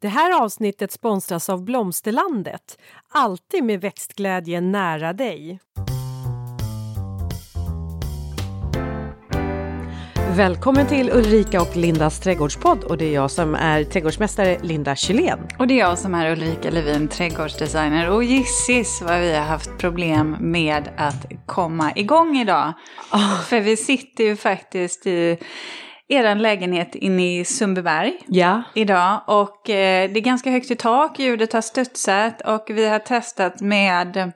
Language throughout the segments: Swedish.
Det här avsnittet sponsras av Blomsterlandet. Alltid med växtglädje nära dig. Välkommen till Ulrika och Lindas trädgårdspodd och det är jag som är trädgårdsmästare Linda Kylén. Och det är jag som är Ulrika Levin, trädgårdsdesigner. Och gissis vad vi har haft problem med att komma igång idag. Oh. För vi sitter ju faktiskt i er lägenhet inne i Sundbyberg ja. idag. Och eh, det är ganska högt i tak, ljudet har studsat och vi har testat med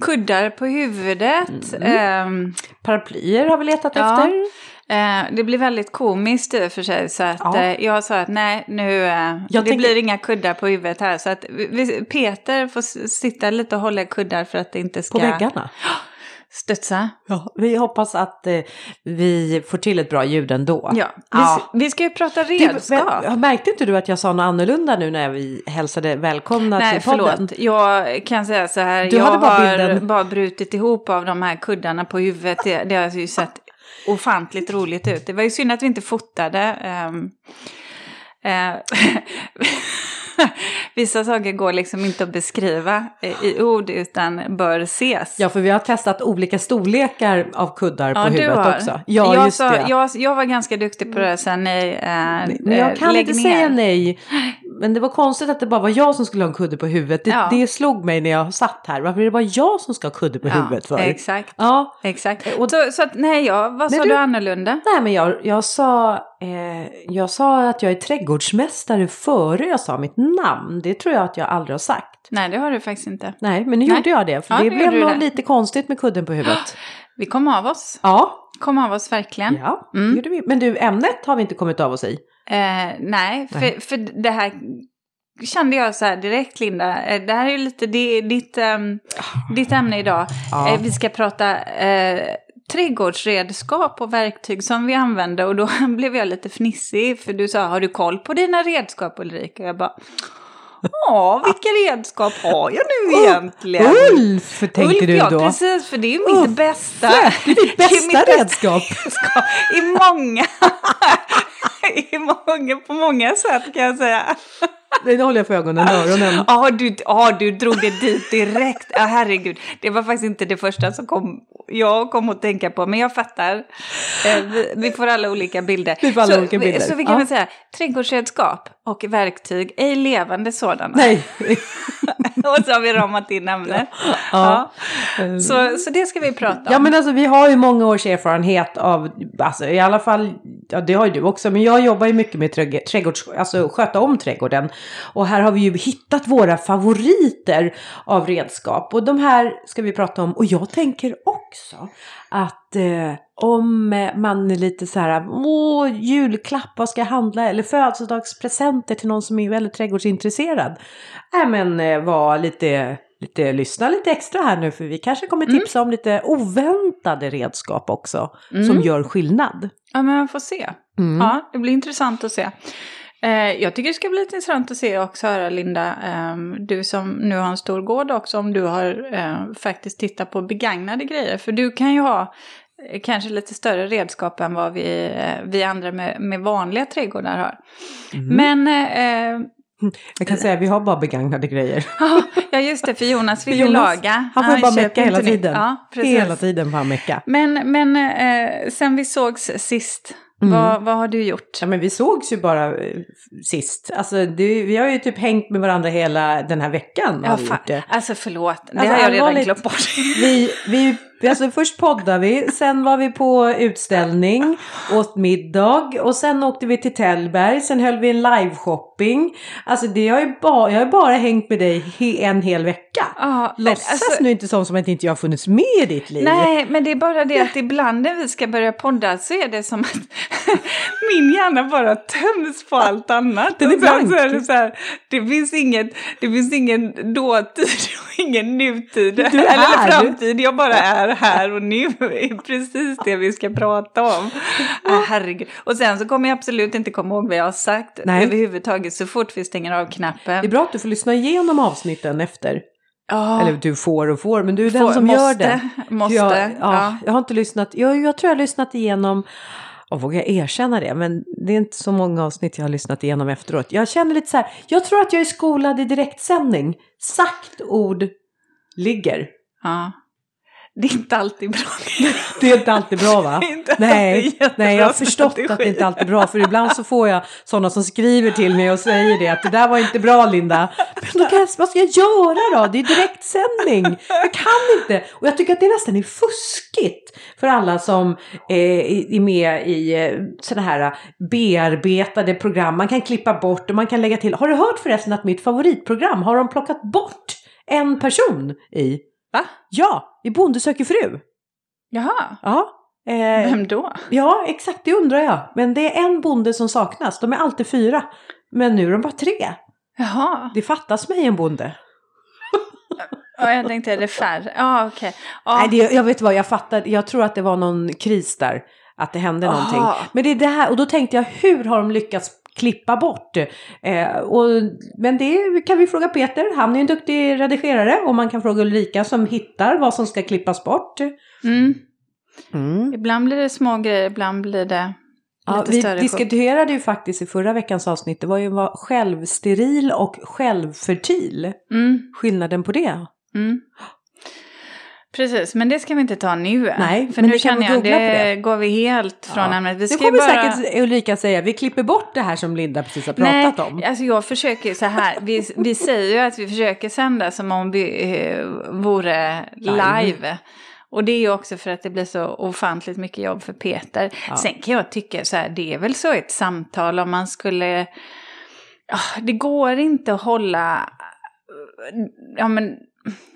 kuddar på huvudet. Mm. Eh, Paraplyer har vi letat ja. efter. Eh, det blir väldigt komiskt i och för sig. Så att ja. eh, jag sa att nej, nu, eh, det tänker... blir inga kuddar på huvudet här. Så att vi, Peter får sitta lite och hålla kuddar för att det inte ska... På väggarna? studsa. Ja, vi hoppas att eh, vi får till ett bra ljud ändå. Ja, vi, ja. vi ska ju prata redskap. Du, märkte inte du att jag sa något annorlunda nu när vi hälsade välkomna Nej, till podden? Nej, förlåt. Jag kan säga så här. Du jag bara har bilden. bara brutit ihop av de här kuddarna på huvudet. Det, det har ju sett ofantligt roligt ut. Det var ju synd att vi inte fotade. Um, uh, Vissa saker går liksom inte att beskriva i ord utan bör ses. Ja, för vi har testat olika storlekar av kuddar på ja, huvudet också. Ja, jag, just sa, det. Jag, jag var ganska duktig på det sen ni eh, Men jag kan inte ner. säga nej. Men det var konstigt att det bara var jag som skulle ha en kudde på huvudet. Det, ja. det slog mig när jag satt här. Varför är det bara jag som ska ha kudde på ja, huvudet för? Exakt. Ja. exakt. Och, så, så att, nej, jag, vad sa du, du annorlunda? Nej, men jag, jag, sa, eh, jag sa att jag är trädgårdsmästare före jag sa mitt namn. Det tror jag att jag aldrig har sagt. Nej, det har du faktiskt inte. Nej, men nu nej. gjorde jag det. För ja, det blev nog lite konstigt med kudden på huvudet. Vi kom av oss. Ja. Kom av oss verkligen. Ja, mm. gjorde vi. Men du, ämnet har vi inte kommit av oss i. Eh, nej, för, nej. för det här kände jag så här direkt Linda, eh, det här är ju lite ditt, um, ditt ämne idag. Ja. Eh, vi ska prata eh, trädgårdsredskap och verktyg som vi använder och då blev jag lite fnissig för du sa, har du koll på dina redskap Ulrika? Och jag bara, Ja, vilka redskap har jag nu egentligen? Ulf, tänker Ulf, du då? Ja, precis, för det är mitt Ulf, bästa. Det är ditt bästa är redskap. redskap. I många, i många, på många sätt kan jag säga. Nu håller jag för ögonen och öronen. Ja, du, ja, du drog det dit direkt. Ja, herregud. Det var faktiskt inte det första som kom, jag kom att tänka på, men jag fattar. Eh, vi, vi får alla olika bilder. Vi får alla så, olika bilder. Så vi kan ja. väl säga trädgårdsredskap och verktyg, ej levande sådana. Nej. och så har vi ramat in ämnet. Ja. ja. Så, så det ska vi prata om. Ja, men alltså vi har ju många års erfarenhet av, alltså i alla fall, ja det har ju du också, men jag jobbar ju mycket med trädgårds, alltså sköta om trädgården. Och här har vi ju hittat våra favoriter av redskap. Och de här ska vi prata om. Och jag tänker också att eh, om man är lite så här, åh, julklapp, vad ska jag handla? Eller födelsedagspresenter till någon som är väldigt trädgårdsintresserad. Äh, men eh, var lite lite, lyssna lite extra här nu för vi kanske kommer mm. tipsa mm. om lite oväntade redskap också mm. som gör skillnad. Ja men man får se. Mm. Ja, det blir intressant att se. Eh, jag tycker det ska bli lite intressant att se och också höra Linda, ehm, du som nu har en stor gård också, om du har eh, faktiskt tittat på begagnade grejer. För du kan ju ha eh, kanske lite större redskap än vad vi, vi andra med, med vanliga trädgårdar har. Mm. Men jag kan säga att vi har bara begagnade grejer. ja, just det, för Jonas vill ju laga. Han får han bara mecka hela tiden. Ja, hela tiden får han mecka. Men, men eh, sen vi sågs sist, Mm. Vad, vad har du gjort? Ja men vi sågs ju bara eh, sist. Alltså det, vi har ju typ hängt med varandra hela den här veckan. Ja, fa- alltså förlåt, det alltså, har jag redan glömt bort. vi, vi Alltså först poddade vi, sen var vi på utställning, åt middag och sen åkte vi till Tällberg, sen höll vi en liveshopping. Alltså det har ju bara, jag har bara hängt med dig en hel vecka. Ja, Låtsas alltså, nu inte som, som att inte jag har funnits med i ditt liv. Nej, men det är bara det att ibland när vi ska börja podda så är det som att min hjärna bara töms på allt annat. Den är blank. Så är det, så här, det, finns inget, det finns ingen dåtid och ingen nutid. Eller framtid, jag bara är här och nu är precis det vi ska prata om. Äh, herregud. Och sen så kommer jag absolut inte komma ihåg vad jag har sagt Nej. överhuvudtaget så fort vi stänger av knappen. Det är bra att du får lyssna igenom avsnitten efter. Ja. Eller du får och får, men du är får, den som måste, gör det. Måste. Jag, ja, ja. jag har inte lyssnat, jag, jag tror jag har lyssnat igenom Och vågar jag erkänna det, men det är inte så många avsnitt jag har lyssnat igenom efteråt. Jag känner lite så här, jag tror att jag är skolad i direktsändning. Sagt ord ligger. Ja. Det är inte alltid bra. Det är inte alltid bra va? Nej, nej, jag har förstått strategi. att det inte alltid är bra. För ibland så får jag sådana som skriver till mig och säger det. Att det där var inte bra Linda. Men då kan jag, vad ska jag göra då? Det är direktsändning. Jag kan inte. Och jag tycker att det nästan är fuskigt. För alla som eh, är med i eh, sådana här bearbetade program. Man kan klippa bort och man kan lägga till. Har du hört förresten att mitt favoritprogram har de plockat bort en person i? Va? Ja, i Bonde söker fru. Jaha, Ja. Eh, vem då? ja, exakt det undrar jag. Men det är en bonde som saknas. De är alltid fyra. Men nu är de bara tre. Jaha, Det fattas mig en bonde. ja, jag tänkte är det färre? Ja, okej. Ja. Nej, det, jag vet vad, jag fattar. Jag tror att det var någon kris där. Att det hände Aha. någonting. Men det är det här, och då tänkte jag hur har de lyckats klippa bort? Eh, och, men det kan vi fråga Peter, han är en duktig redigerare. Och man kan fråga Ulrika som hittar vad som ska klippas bort. Mm. Mm. Ibland blir det små grejer, ibland blir det Ja, lite vi större. diskuterade ju faktiskt i förra veckans avsnitt, det var ju vad självsteril och självfertil. Mm, Skillnaden på det. Precis, men det ska vi inte ta nu. Nej, för men nu känner jag, det, det. går vi helt från Ja. ämnet. Vi Nu ska ju kommer bara... säkert Ulrika säga, vi klipper bort det här som Linda precis har pratat Nej, om. alltså jag försöker så här. Vi, vi säger ju att vi försöker sända som om vi eh, vore Live. live. Och det är ju också för att det blir så ofantligt mycket jobb för Peter. Ja. Sen kan jag tycka så här, det är väl så ett samtal om man skulle... Ah, det går inte att hålla... Ja men...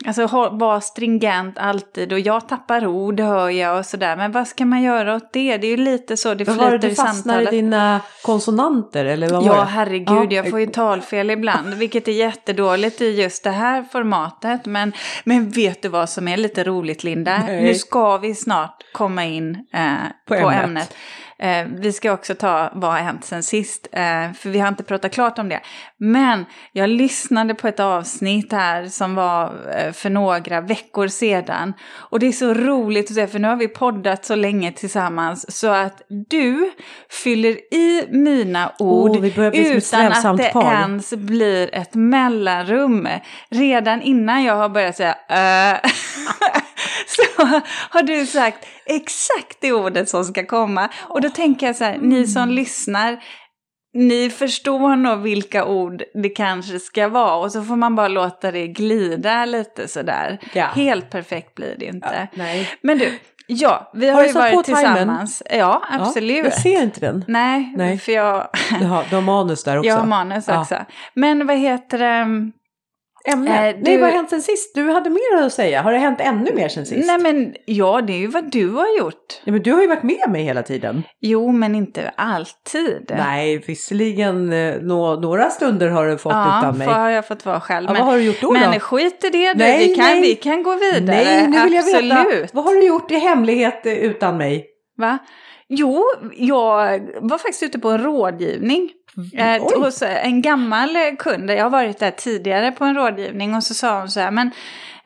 Alltså vara stringent alltid och jag tappar ord hör jag och sådär. Men vad ska man göra åt det? Det är ju lite så det var det flyter du i fastnar i samtalet. dina konsonanter eller vad var Ja, det? herregud, Ja. jag får ju talfel ibland, vilket är jättedåligt i just det här formatet. Men, men vet du vad som är lite roligt, Linda? Nej. Nu ska vi snart komma in eh, På på, ämnet. ämnet. Eh, vi ska också ta vad har hänt sen sist, eh, för vi har inte pratat klart om det. Men jag lyssnade på ett avsnitt här som var eh, för några veckor sedan. Och det är så roligt att se, för nu har vi poddat så länge tillsammans så att du fyller i mina ord ett utan att det par. ens blir ett mellanrum. Redan innan jag har börjat säga äh, så har du sagt exakt det ordet som ska komma. Och då tänker jag så här, ni som lyssnar, ni förstår nog vilka ord det kanske ska vara. Och så får man bara låta det glida lite sådär. Ja. Helt perfekt blir det inte. Nej. Men du, ja, vi Har har, ju varit tillsammans. Ja, absolut. Ja, jag ser inte den. Nej, Nej. för jag, Du har, du har manus där också. jag har manus Ja. också. Men vad heter det? Ämne. Eh, Nej, du- vad har hänt sen sist? Du hade mer att säga. Har det hänt ännu mer sen sist? Nej men ja, det är ju vad du har gjort. Ja, men du har ju varit med mig hela tiden. Jo, men inte alltid. Nej, visserligen eh, nå, några stunder har du fått ja, utan mig. för har jag fått vara själv. Ja, men, vad har du gjort då? men då? skit i det Nej, vi, kan, nej. vi kan gå vidare. Nej, nu vill jag Absolut. veta. Vad har du gjort i hemlighet eh, utan mig? Va? Jo, jag var faktiskt ute på en rådgivning. Eh, Mm. Oj. hos en gammal eh, kund. Jag har varit där tidigare på en rådgivning och så sa hon så här, men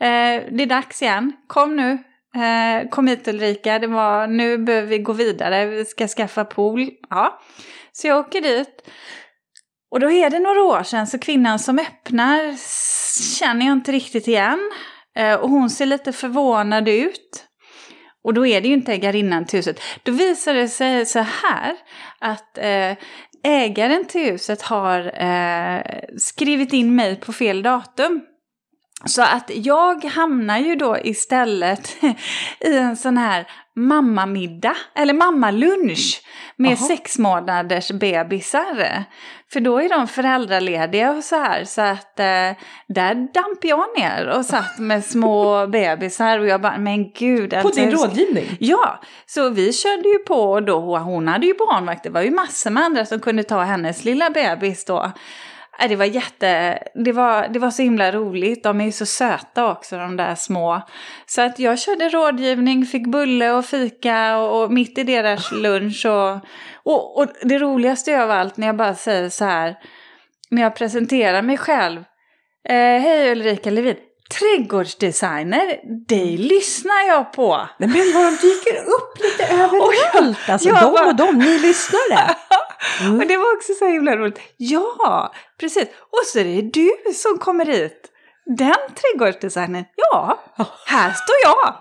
eh, det är dags igen, kom nu. Eh, kom hit Ulrika, det var, nu behöver vi gå vidare, vi ska skaffa pool. Ja. Så jag åker dit. Och då är det några år sedan, så kvinnan som öppnar känner jag inte riktigt igen. Eh, och hon ser lite förvånad ut. Och då är det ju inte ägarinnan till huset. Då visar det sig så här att eh, ägaren till huset har eh, skrivit in mig på fel datum. Så att jag hamnar ju då istället i en sån här mammamiddag, eller mammalunch med Jaha. sex månaders bebisar. För då är de föräldralediga och så här, så att eh, där damp jag ner och satt med små bebisar och jag bara, men gud. På alltså, din jag ska- rådgivning? Ja, så vi körde ju på då, hon hade ju barnvakt, det var ju massor med andra som kunde ta hennes lilla bebis då. Det var jätte, det var, det var så himla roligt, de är ju så söta också de där små. Så att jag körde rådgivning, fick bulle och fika och, och mitt i deras lunch och, och, och det roligaste av allt när jag bara säger så här, när jag presenterar mig själv. Eh, Hej Ulrika Levin. trädgårdsdesigner, det lyssnar jag på. Men vad de dyker upp lite överallt. Alltså jag de bara- och de, ni lyssnare. Mm. Och det var också så himla roligt. Ja, precis. Och så är det du som kommer hit. Den trädgårdsdesignern. Ja, här står jag.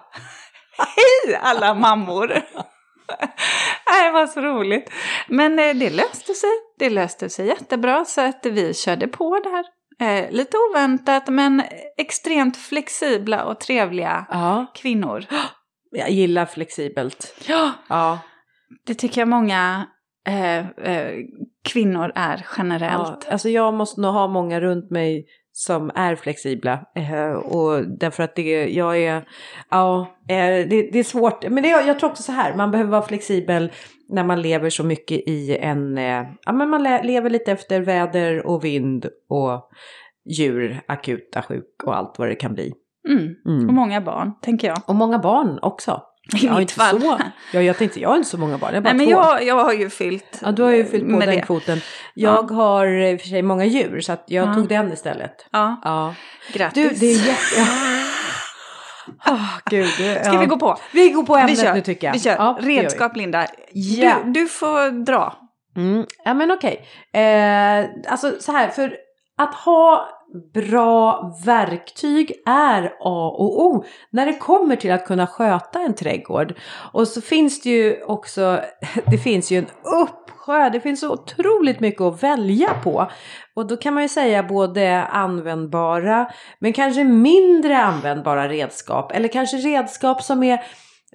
Hej alla mammor. Det var så roligt. Men eh, det löste sig. Det löste sig jättebra så att vi körde på där. Eh, lite oväntat men extremt flexibla och trevliga Ja, kvinnor. jag gillar flexibelt. Ja, Ja, det tycker jag många eh, eh, kvinnor är generellt. ja, alltså jag måste nog ha många runt mig som är flexibla. Eh, och därför att det, jag är, ja, eh, det, det är svårt. Men det, jag tror också så här, man behöver vara flexibel när man lever så mycket i en, eh, ja men man le, lever lite efter väder och vind och djur, akuta sjuk och allt vad det kan bli. Mm. Mm. Och många barn, tänker jag. Och många barn också. I har mitt inte fall. Så, ja, jag tänkte, jag har inte så många barn, jag har bara Nej, men två. jag, jag har ju fyllt Ja, du har ju fyllt på den det. kvoten. Jag har i och för sig många djur så att jag Ja. tog den istället. Ja, Ja. grattis. Du, det är jätte... Åh, gud. det- Ska ja. vi gå på? Vi går på ämnet Vi kör. nu tycker jag. Vi kör. Ja. Redskap, Linda. Ja. Du, du får dra. Mm. Ja men okej. Eh, alltså så här, för att ha bra verktyg är A och O när det kommer till att kunna sköta en trädgård. Och så finns det ju också, det finns ju en uppsjö, det finns så otroligt mycket att välja på. Och då kan man ju säga både användbara men kanske mindre användbara redskap eller kanske redskap som är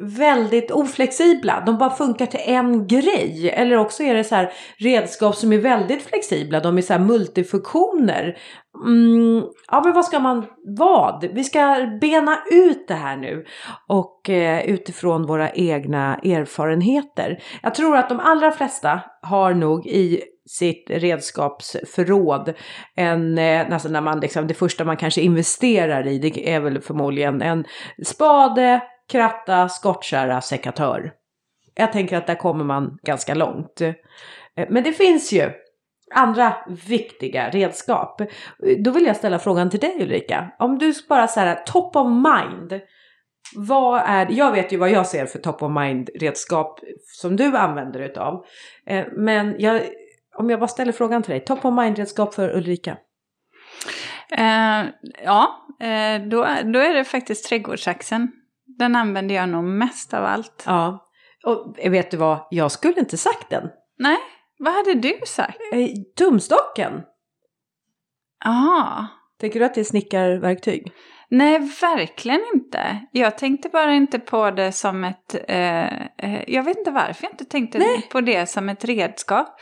väldigt oflexibla. De bara funkar till en grej. Eller också är det så här redskap som är väldigt flexibla. De är så här multifunktioner. Mm, ja men vad ska man, vad? Vi ska bena ut det här nu. Och eh, utifrån våra egna erfarenheter. Jag tror att de allra flesta har nog i sitt redskapsförråd. En, eh, alltså när man liksom, det första man kanske investerar i det är väl förmodligen en spade, kratta, skottkärra, sekatör. Jag tänker att där kommer man ganska långt. Eh, men det finns ju andra viktiga redskap. Då vill jag ställa frågan till dig Ulrika. Om du bara så här top of mind. Vad är, jag vet ju vad jag ser för top of mind redskap som du använder utav. Eh, men jag, om jag bara ställer frågan till dig. Top of mind redskap för Ulrika. Eh, ja, eh, då, då är det faktiskt trädgårdsaxeln. Den använder jag nog mest av allt. Ja. Och vet du vad? Jag skulle inte sagt den. Nej, vad hade du sagt? Eh, Tumstocken. Jaha. Tänker du att det är snickarverktyg? Nej, verkligen inte. Jag tänkte bara inte på det som ett... Eh, eh, jag vet inte varför jag inte tänkte Nej. på det som ett redskap.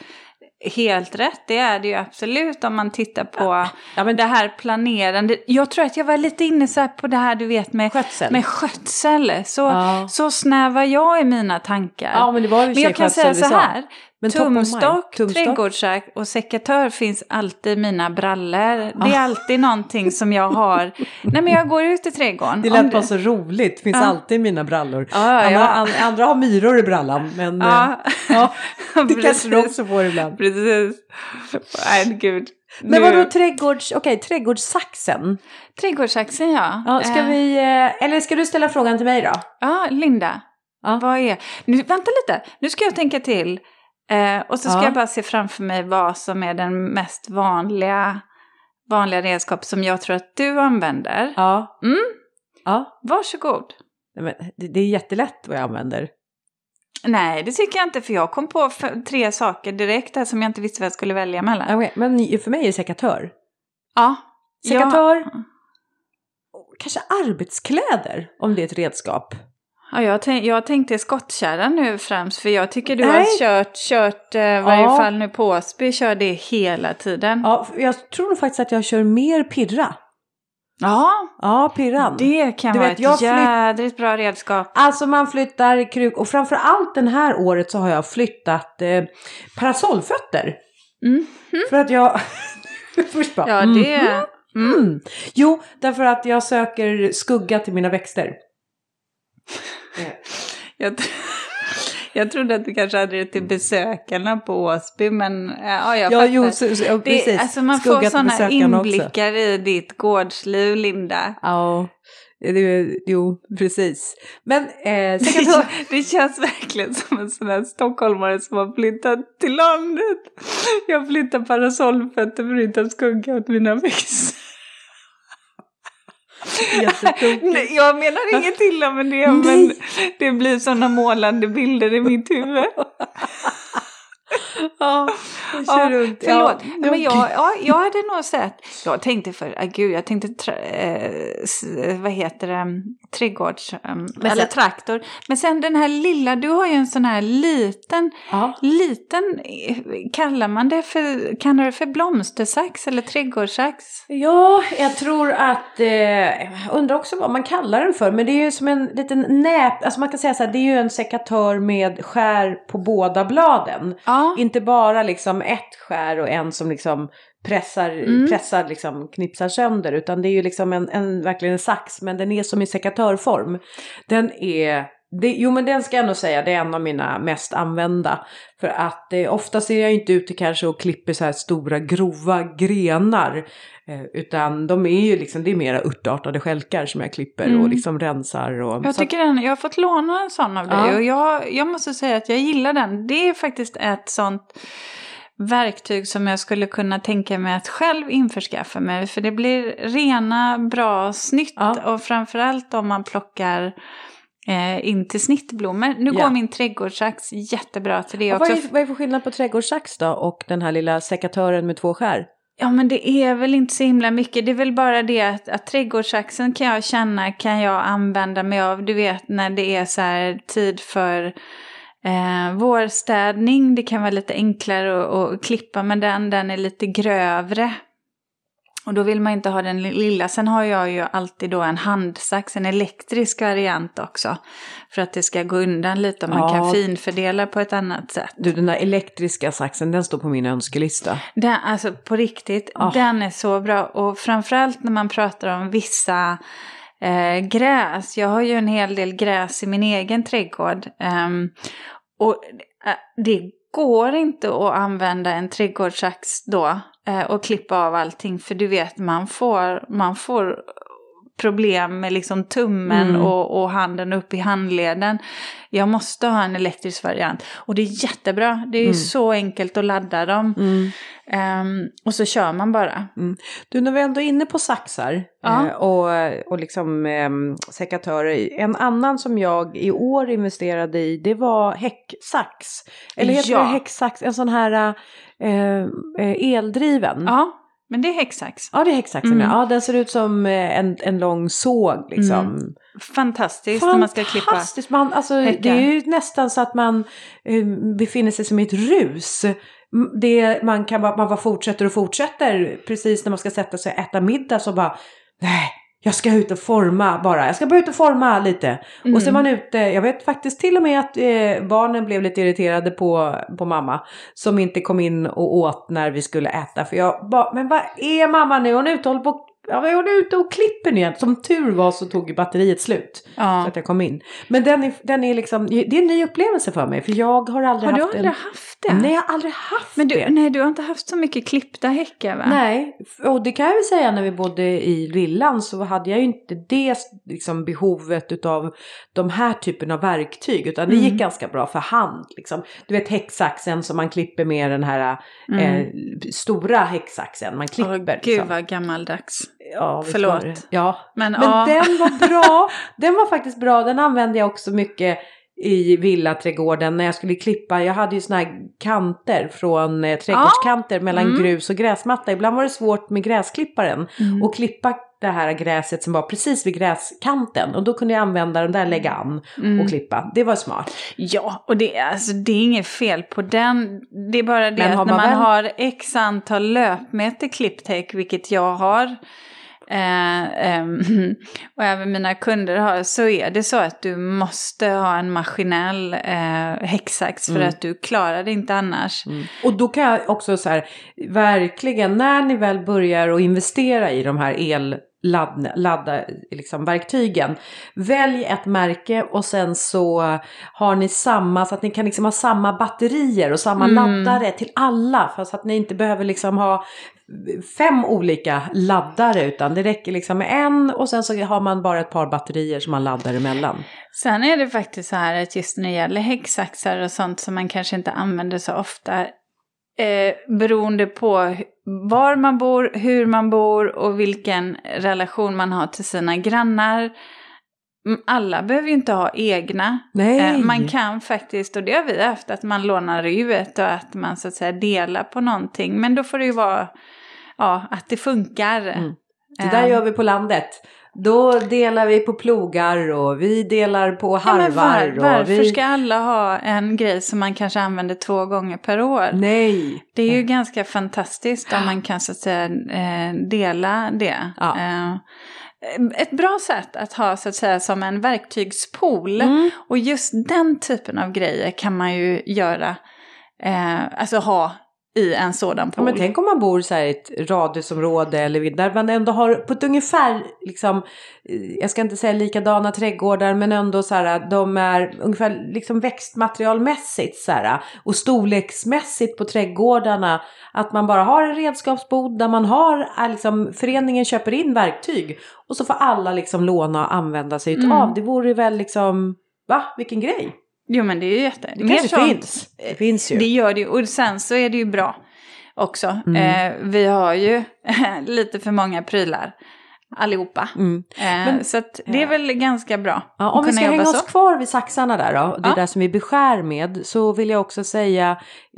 Helt rätt, det är det ju absolut om man tittar på Ja, men det här planerande. Jag tror att jag var lite inne så på det här du vet med Skötsel. Med skötsel. Så, Ja. så snävar jag i mina tankar. Ja, men Men jag kan säga så här. Men. Tumstock, Tumstock. trädgårdsax och sekatör finns alltid i mina brallor. Det är alltid någonting som jag har. Nej men jag går ut i trädgården. Det lät bara så roligt. Finns Ja. alltid i mina brallor. Ja, andra, ja. an- andra har myror i brallan. Men Ja, eh, ja, det kanske du precis. också får ibland. Precis. Nej gud. Men vadå trädgårds... Okej, trädgårdssaxen. Trädgårdsaxen ja. Ja, ska Eh, vi... eh, Eller ska du ställa frågan till mig då? Ja, Linda. Ja. Vad är... Nu, vänta lite. Nu ska jag tänka till. Eh, och så ska Ja. jag bara se framför mig vad som är den mest vanliga, vanliga redskap som jag tror att du använder. Ja. Mm. Ja. Varsågod. Nej, men det, det är jättelätt vad jag använder. Nej, det tycker jag inte för jag kom på tre saker direkt där som jag inte visste vad jag skulle välja mellan. Okej, men för mig är det sekatör. Ja. Sekatör. Ja, Kanske arbetskläder, om det är ett redskap. Ja, jag, tänk, jag tänkte skottkärra nu främst för jag tycker du Nej. har kört, kört eh, i varje Ja. fall nu på Åsby, kör det hela tiden. Ja, jag tror nog faktiskt att jag kör mer pirra. Ja, Ja, pirran. det kan Du vara vet, ett jädrigt bra redskap. Alltså man flyttar kruk och framför allt den här året så har jag flyttat eh, parasollfötter. Mm. För att jag... Först bara, Ja, det... Mm. mm. Jo, därför att jag söker skugga till mina växter. Eh, Jag, Jag trodde att du kanske hade det till besökarna på Åsby, men ja, jag Ja, fattar. jo, så, så, ja, precis. det, alltså man Skugga får sådana besökarna också. inblickar i ditt gårdsliv, Linda. Ja, det, jo, precis. Men eh, Det, sekatör... det känns verkligen som en sån här stockholmare som har flyttat till landet. Jag flyttar parasollfötter för att inte ha skugga åt mina växter. Nej, jag menar inget illa med det, men Nej. det blir sådana målande bilder i mitt huvud. Ja, jag kör runt. Förlåt, Ja, men jag, ja, jag hade nog sett, jag tänkte för, ah, gud, jag tänkte, tra, eh, vad heter det, trädgårds, um, eller sen- traktor. Men sen den här lilla, du har ju en sån här liten, Ja. liten, kallar man det för, kan det för blomstersax eller trädgårdssax? Ja, jag tror att, eh, undrar också vad man kallar den för, men det är ju som en liten näp, alltså man kan säga så här, det är ju en sekatör med skär på båda bladen. Ja. Inte bara liksom ett skär och en som liksom pressar, Mm. pressar liksom knipsar sönder, utan det är ju liksom en, en verkligen en sax, men den är som i sekatörform. Den är det, jo men den ska jag nog säga, det är en av mina mest använda. För att eh, ofta ser jag inte ute kanske och klipper så här stora grova grenar. Eh, utan de är ju liksom, det är mera urtartade stjälkar som jag klipper Mm. och liksom rensar. Och, Jag tycker den, jag har fått låna en sån av dig Ja. och jag, jag måste säga att jag gillar den. Det är faktiskt ett sånt verktyg som jag skulle kunna tänka mig att själv införskaffa mig. För det blir rena, bra snitt Ja. och framförallt om man plockar eh, in till snittblommor. Nu Ja. går min trädgårdssax jättebra till det Ja, också. vad, är, vad är för skillnad på trädgårdssax då och den här lilla sekatören med två skär? Ja men det är väl inte så himla mycket. Det är väl bara det att, att trädgårdssaxen kan jag känna kan jag använda mig av. Du vet när det är så här tid för eh, vårstädning. Det kan vara lite enklare att, att klippa med den. Den är lite grövre. Och då vill man inte ha den lilla. Sen har jag ju alltid då en handsax, en elektrisk variant också. För att det ska gå undan lite och man Ja. kan finfördela på ett annat sätt. Du, den där elektriska saxen, den står på min önskelista. Den, alltså på riktigt, Ah. den är så bra. Och framförallt när man pratar om vissa eh, gräs. Jag har ju en hel del gräs i min egen trädgård. Ehm, och eh, det går inte att använda en trädgårdssax då eh, och klippa av allting. För du vet, man får, man får problem med liksom tummen Mm. och, och handen upp i handleden. Jag måste ha en elektrisk variant. Och det är jättebra. Det är Mm. så enkelt att ladda dem. Ehm, och så kör man bara. Du, när vi ändå är inne på saxar Ja. eh, och, och liksom eh, sekatörer. En annan som jag i år investerade i, det var häcksax. Eller heter Ja. det häcksax? En sån här eh, eh, eldriven. Ja, men det är häcksax. Ja, det är häcksaxen. Mm. Ja, den ser ut som eh, en, en lång såg liksom. Mm. Fantastiskt när man ska klippa. Fantastiskt! Man, alltså, häckar. det är ju nästan så att man eh, befinner sig som i ett rus. Det, man, kan man bara fortsätter och fortsätter. Precis när man ska sätta sig och äta middag så bara, nej, jag ska ut och forma bara. Jag ska bara ut och forma lite. Mm. Och så är man ute, jag vet faktiskt till och med att eh, barnen blev lite irriterade på, på mamma. Som inte kom in och åt när vi skulle äta. För jag bara, men vad är mamma nu? Hon är ute och håller på Ja, hon är ute och klipper nu igen. Som tur var så tog ju batteriet slut. Så Ja. att jag kom in. Men den är, den är liksom, det är en ny upplevelse för mig. För jag har aldrig Har du haft aldrig en... haft det? Nej, jag har aldrig haft Men du, det. nej, du har inte haft så mycket klippta häckar va? Nej, och det kan jag väl säga när vi bodde i villan så hade jag ju inte det liksom, behovet utav de här typen av verktyg. Utan det Mm. gick ganska bra för hand. Liksom. Du vet häcksaxen som man klipper med den här Mm. eh, stora häcksaxen. Man klipper. Åh, gud liksom. vad gammaldags. Ja, Förlåt. Ja, Men, Men ja. den var bra. Den var faktiskt bra. Den använde jag också mycket i villaträdgården när jag skulle klippa. Jag hade ju såna här kanter från eh, trädgårdskanter mellan Mm. grus och gräsmatta. Ibland var det svårt med gräsklipparen Mm. och klippa det här gräset som var precis vid gräskanten. Och då kunde jag använda den där, lägga an Mm. och klippa. Det var smart. Ja, och det, är- alltså, det är inget fel på den. Det är bara det att när man väl- har x antal löpmeter klippt häck, vilket jag har. Eh, eh, och även mina kunder har, så är det så att du måste ha en maskinell eh, häcksax för mm. att du klarar det inte annars. Mm. Och då kan jag också så här, verkligen när ni väl börjar att investera i de här el ladda, ladda liksom, verktygen. Välj ett märke och sen så har ni samma, så att ni kan liksom ha samma batterier och samma mm. laddare till alla. För så att ni inte behöver liksom ha fem olika laddare utan det räcker liksom med en och sen så har man bara ett par batterier som man laddar emellan. Sen är det faktiskt så här att just när det gäller häcksaxar och sånt som man kanske inte använder så ofta eh, beroende på var man bor, hur man bor och vilken relation man har till sina grannar. Alla behöver ju inte ha egna. Nej. Eh, man kan faktiskt, och det har vi haft, att man lånar ut och att man så att säga delar på någonting. Men då får det ju vara ja, att det funkar. Mm. Det där gör vi på landet. Då delar vi på plogar och vi delar på harvar. Ja, var, varför vi... ska alla ha en grej som man kanske använder två gånger per år? Nej. Det är ju ganska fantastiskt om man kan så att säga eh, dela det. Ja. Eh, ett bra sätt att ha så att säga som en verktygspool. Mm. Och just den typen av grejer kan man ju göra, eh, alltså ha i en sådan pool. Ja, men tänk om man bor så här i ett radhusområde eller där man ändå har på ett ungefär, liksom, eh, jag ska inte säga likadana trädgårdar, men ändå så här, de är ungefär liksom växtmaterialmässigt så här, och storleksmässigt på trädgårdarna. Att man bara har en redskapsbod där man har, liksom, föreningen köper in verktyg och så får alla liksom låna och använda sig mm. av. Det vore väl liksom, va, vilken grej. Jo men det är ju jätte... Det kanske sånt, finns. Det finns ju. Det gör det ju. Och sen så är det ju bra också. Mm. Eh, vi har ju lite för många prylar allihopa. Mm. Eh, Men, så det är väl ganska bra. Ja, om vi ska hänga så. oss kvar vid saxarna där då, det ja. där som vi beskär med, så vill jag också säga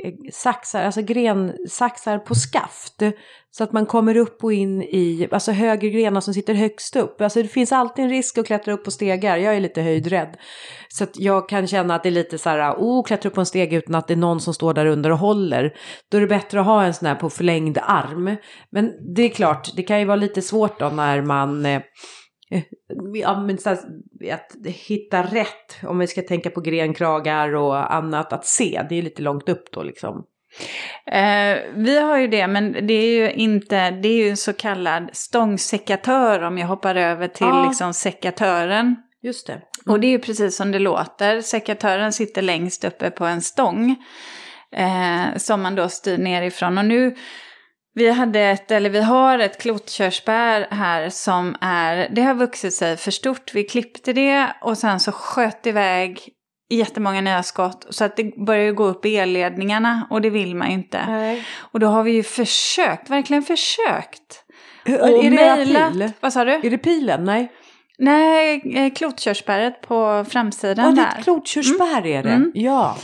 eh, saxar, alltså grensaxar på skaft. Så att man kommer upp och in i, alltså högre grenar som sitter högst upp. Alltså det finns alltid en risk att klättra upp på stegar. Jag är lite höjdrädd. Så att jag kan känna att det är lite så här, oh, klättra upp på en steg utan att det är någon som står där under och håller. Då är det bättre att ha en sån här på förlängd arm. Men det är klart, det kan ju vara lite svårt då när man eh, Ja, men så att hitta rätt, om vi ska tänka på grenkragar och annat, att se, det är lite långt upp då liksom. Eh, vi har ju det, men det är ju inte, det är ju en så kallad stångsekatör om jag hoppar över till ja. liksom sekatören. Just det. Mm. Och det är ju precis som det låter, sekatören sitter längst uppe på en stång. Eh, som man då styr nerifrån. Och nu, vi hade ett, eller vi har ett klotkörsbär här som är, det har vuxit sig för stort. Vi klippte det och sen så sköt iväg jättemånga nya skott. Så att det börjar ju gå upp i elledningarna och det vill man ju inte. Nej. Och då har vi ju försökt, verkligen försökt. Och är det pil? Vad sa du? Är det pilen? Nej. Nej, eh, klotkörsbäret på framsidan oh, där. Ja, det är ett klotkörsbär mm. är det. Mm. Ja.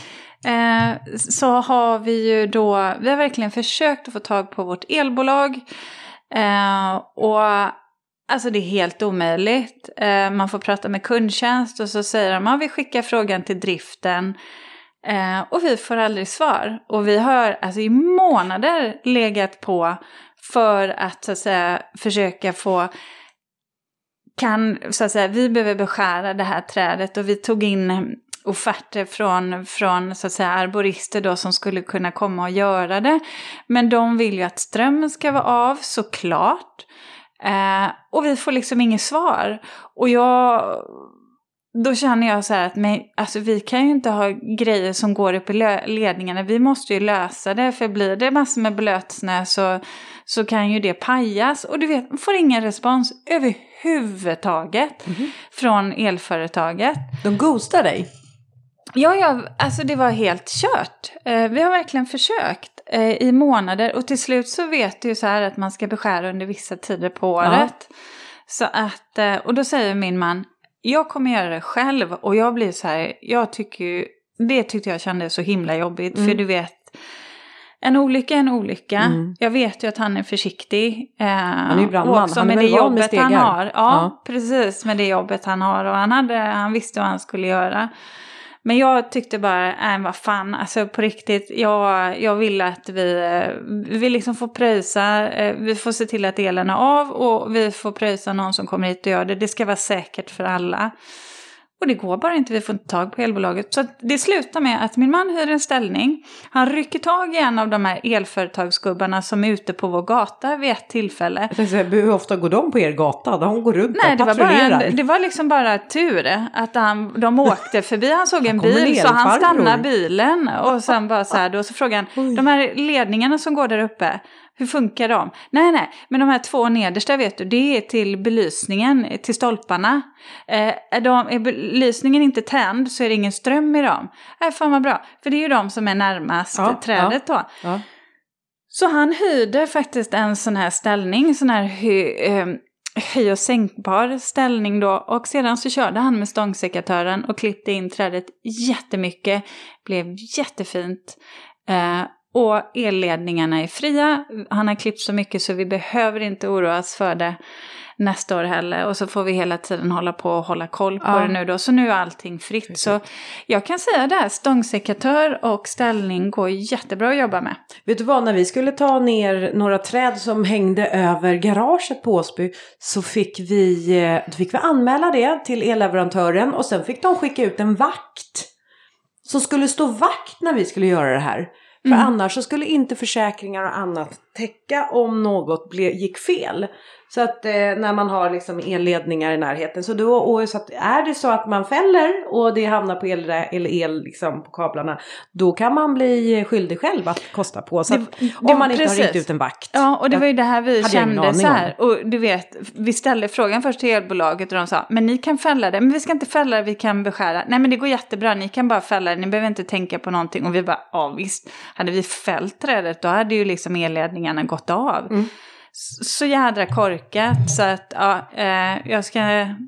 Eh, så har vi ju då, vi har verkligen försökt att få tag på vårt elbolag. Eh, och Alltså det är helt omöjligt. Eh, man får prata med kundtjänst och så säger de att vi skickar frågan till driften. Eh, och vi får aldrig svar. Och vi har alltså i månader legat på för att så att säga försöka få kan, så att säga, vi behöver beskära det här trädet och vi tog in offerter från, från så att säga, arborister då som skulle kunna komma och göra det. Men de vill ju att strömmen ska vara av såklart. Eh, och vi får liksom inget svar. Och jag, då känner jag så här att men, alltså, vi kan ju inte ha grejer som går upp i ledningarna. Vi måste ju lösa det. För blir det massor med blötsnö så, så kan ju det pajas. Och du vet, får ingen respons överhuvudtaget mm -hmm. från elföretaget. De ghostar dig? Ja, ja, alltså det var helt kört. Eh, vi har verkligen försökt eh, i månader och till slut så vet du ju så här att man ska beskära under vissa tider på året. Ja. Så att, eh, och då säger min man, jag kommer göra det själv och jag blir så här, jag tycker ju, det tyckte jag kändes så himla jobbigt mm. för du vet, en olycka är en olycka. Mm. Jag vet ju att han är försiktig. Eh, han är ju brandman, också han är med det jobbet med han har. Ja, ja, precis med det jobbet han har och han, hade, han visste vad han skulle göra. Men jag tyckte bara, nej vad fan, alltså på riktigt, jag, jag vill att vi, eh, vi liksom får pröjsa, eh, vi får se till att elen är av och vi får pröjsa någon som kommer hit och gör det. Det ska vara säkert för alla. Och det går bara inte, vi får inte tag på elbolaget. Så det slutar med att min man hyr en ställning. Han rycker tag i en av de här elföretagsgubbarna som är ute på vår gata vid ett tillfälle. Säga, hur ofta går de på er gata? De går runt Nej, och det var, bara patrullerar. en, det var liksom bara tur att han, de åkte förbi. Han såg en bil så han stannade bilen. Och sen bara så här, då så frågade han, de här ledningarna som går där uppe, hur funkar de? Nej, nej, men de här två nedersta vet du, det är till belysningen, till stolparna. Eh, är, de, är belysningen inte tänd så är det ingen ström i dem. Nej, fan vad bra, för det är ju de som är närmast Ja, trädet då. Ja. Så han hyrde faktiskt en sån här ställning, sån här hy, eh, höj och sänkbar ställning då. Och sedan så körde han med stångsekatören och klippte in trädet jättemycket. Blev jättefint. Eh, och elledningarna är fria. Han har klippt så mycket så vi behöver inte oroa oss för det nästa år heller. Och så får vi hela tiden hålla på och hålla koll på Ja. det nu då. Så nu är allting fritt. Så jag kan säga det här, stångsekatör och ställning går jättebra att jobba med. Vet du vad, när vi skulle ta ner några träd som hängde över garaget på Åsby så fick vi, eh, då fick vi anmäla det till elleverantören och sen fick de skicka ut en vakt. Som skulle stå vakt när vi skulle göra det här. För Mm. annars så skulle inte försäkringar och annat täcka om något ble, gick fel. Så att eh, när man har liksom elledningar i närheten. Så, då, och så att är det så att man fäller och det hamnar på el, el, el liksom på kablarna. Då kan man bli skyldig själv att kosta på. Så att, Det- om det- man inte har precis. ringt ut en vakt. Ja, och det var ju det här vi kände så här. Och du vet, vi ställde frågan först till elbolaget och de sa, men ni kan fälla det, men vi ska inte fälla det, vi kan beskära. Nej, men det går jättebra, ni kan bara fälla det, ni behöver inte tänka på någonting. Och vi bara, ja visst, hade vi fällt trädet då hade ju liksom elledningarna gått av. Mm. Så- jädra korkat så att, ja, eh, jag ska,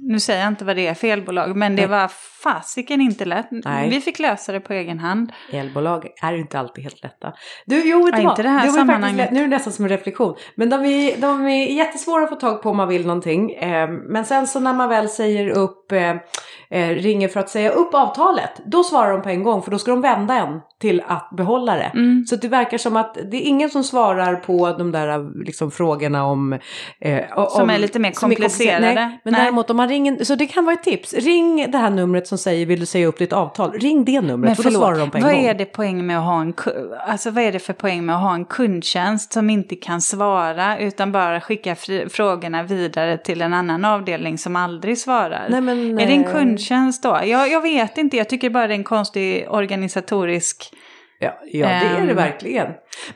nu säger jag inte vad det är för elbolag, men det Nej. var fasiken inte lätt. Nej. Vi fick lösa det på egen hand. Elbolag är inte alltid helt lätta. Du, jo, vet Ja, vad? inte det här var ju sammanhanget. Nu är det nästan som en reflektion. Men de är, de är jättesvåra att få tag på om man vill någonting. Eh, men sen så när man väl säger upp, eh, eh, ringer för att säga upp avtalet, då svarar de på en gång. För då ska de vända en till att behålla det. Mm. Så det verkar som att det är ingen som svarar på de där liksom, frågorna om... Eh, Som om, är lite mer som komplicerade. komplicerade. Nej, men Nej. däremot om man ringer, så det kan vara ett tips. Ring det här numret som säger vill du säga upp ditt avtal. Ring det numret Men för då svarar de på en vad gång. är det poäng med att ha en alltså vad är det för poäng med att ha en kundtjänst som inte kan svara utan bara skicka frågorna vidare till en annan avdelning som aldrig svarar? Nej, men, är det en eh, kundtjänst då? Jag, jag vet inte, jag tycker bara det är en konstig organisatorisk... Ja, ja det är det Ehm, verkligen.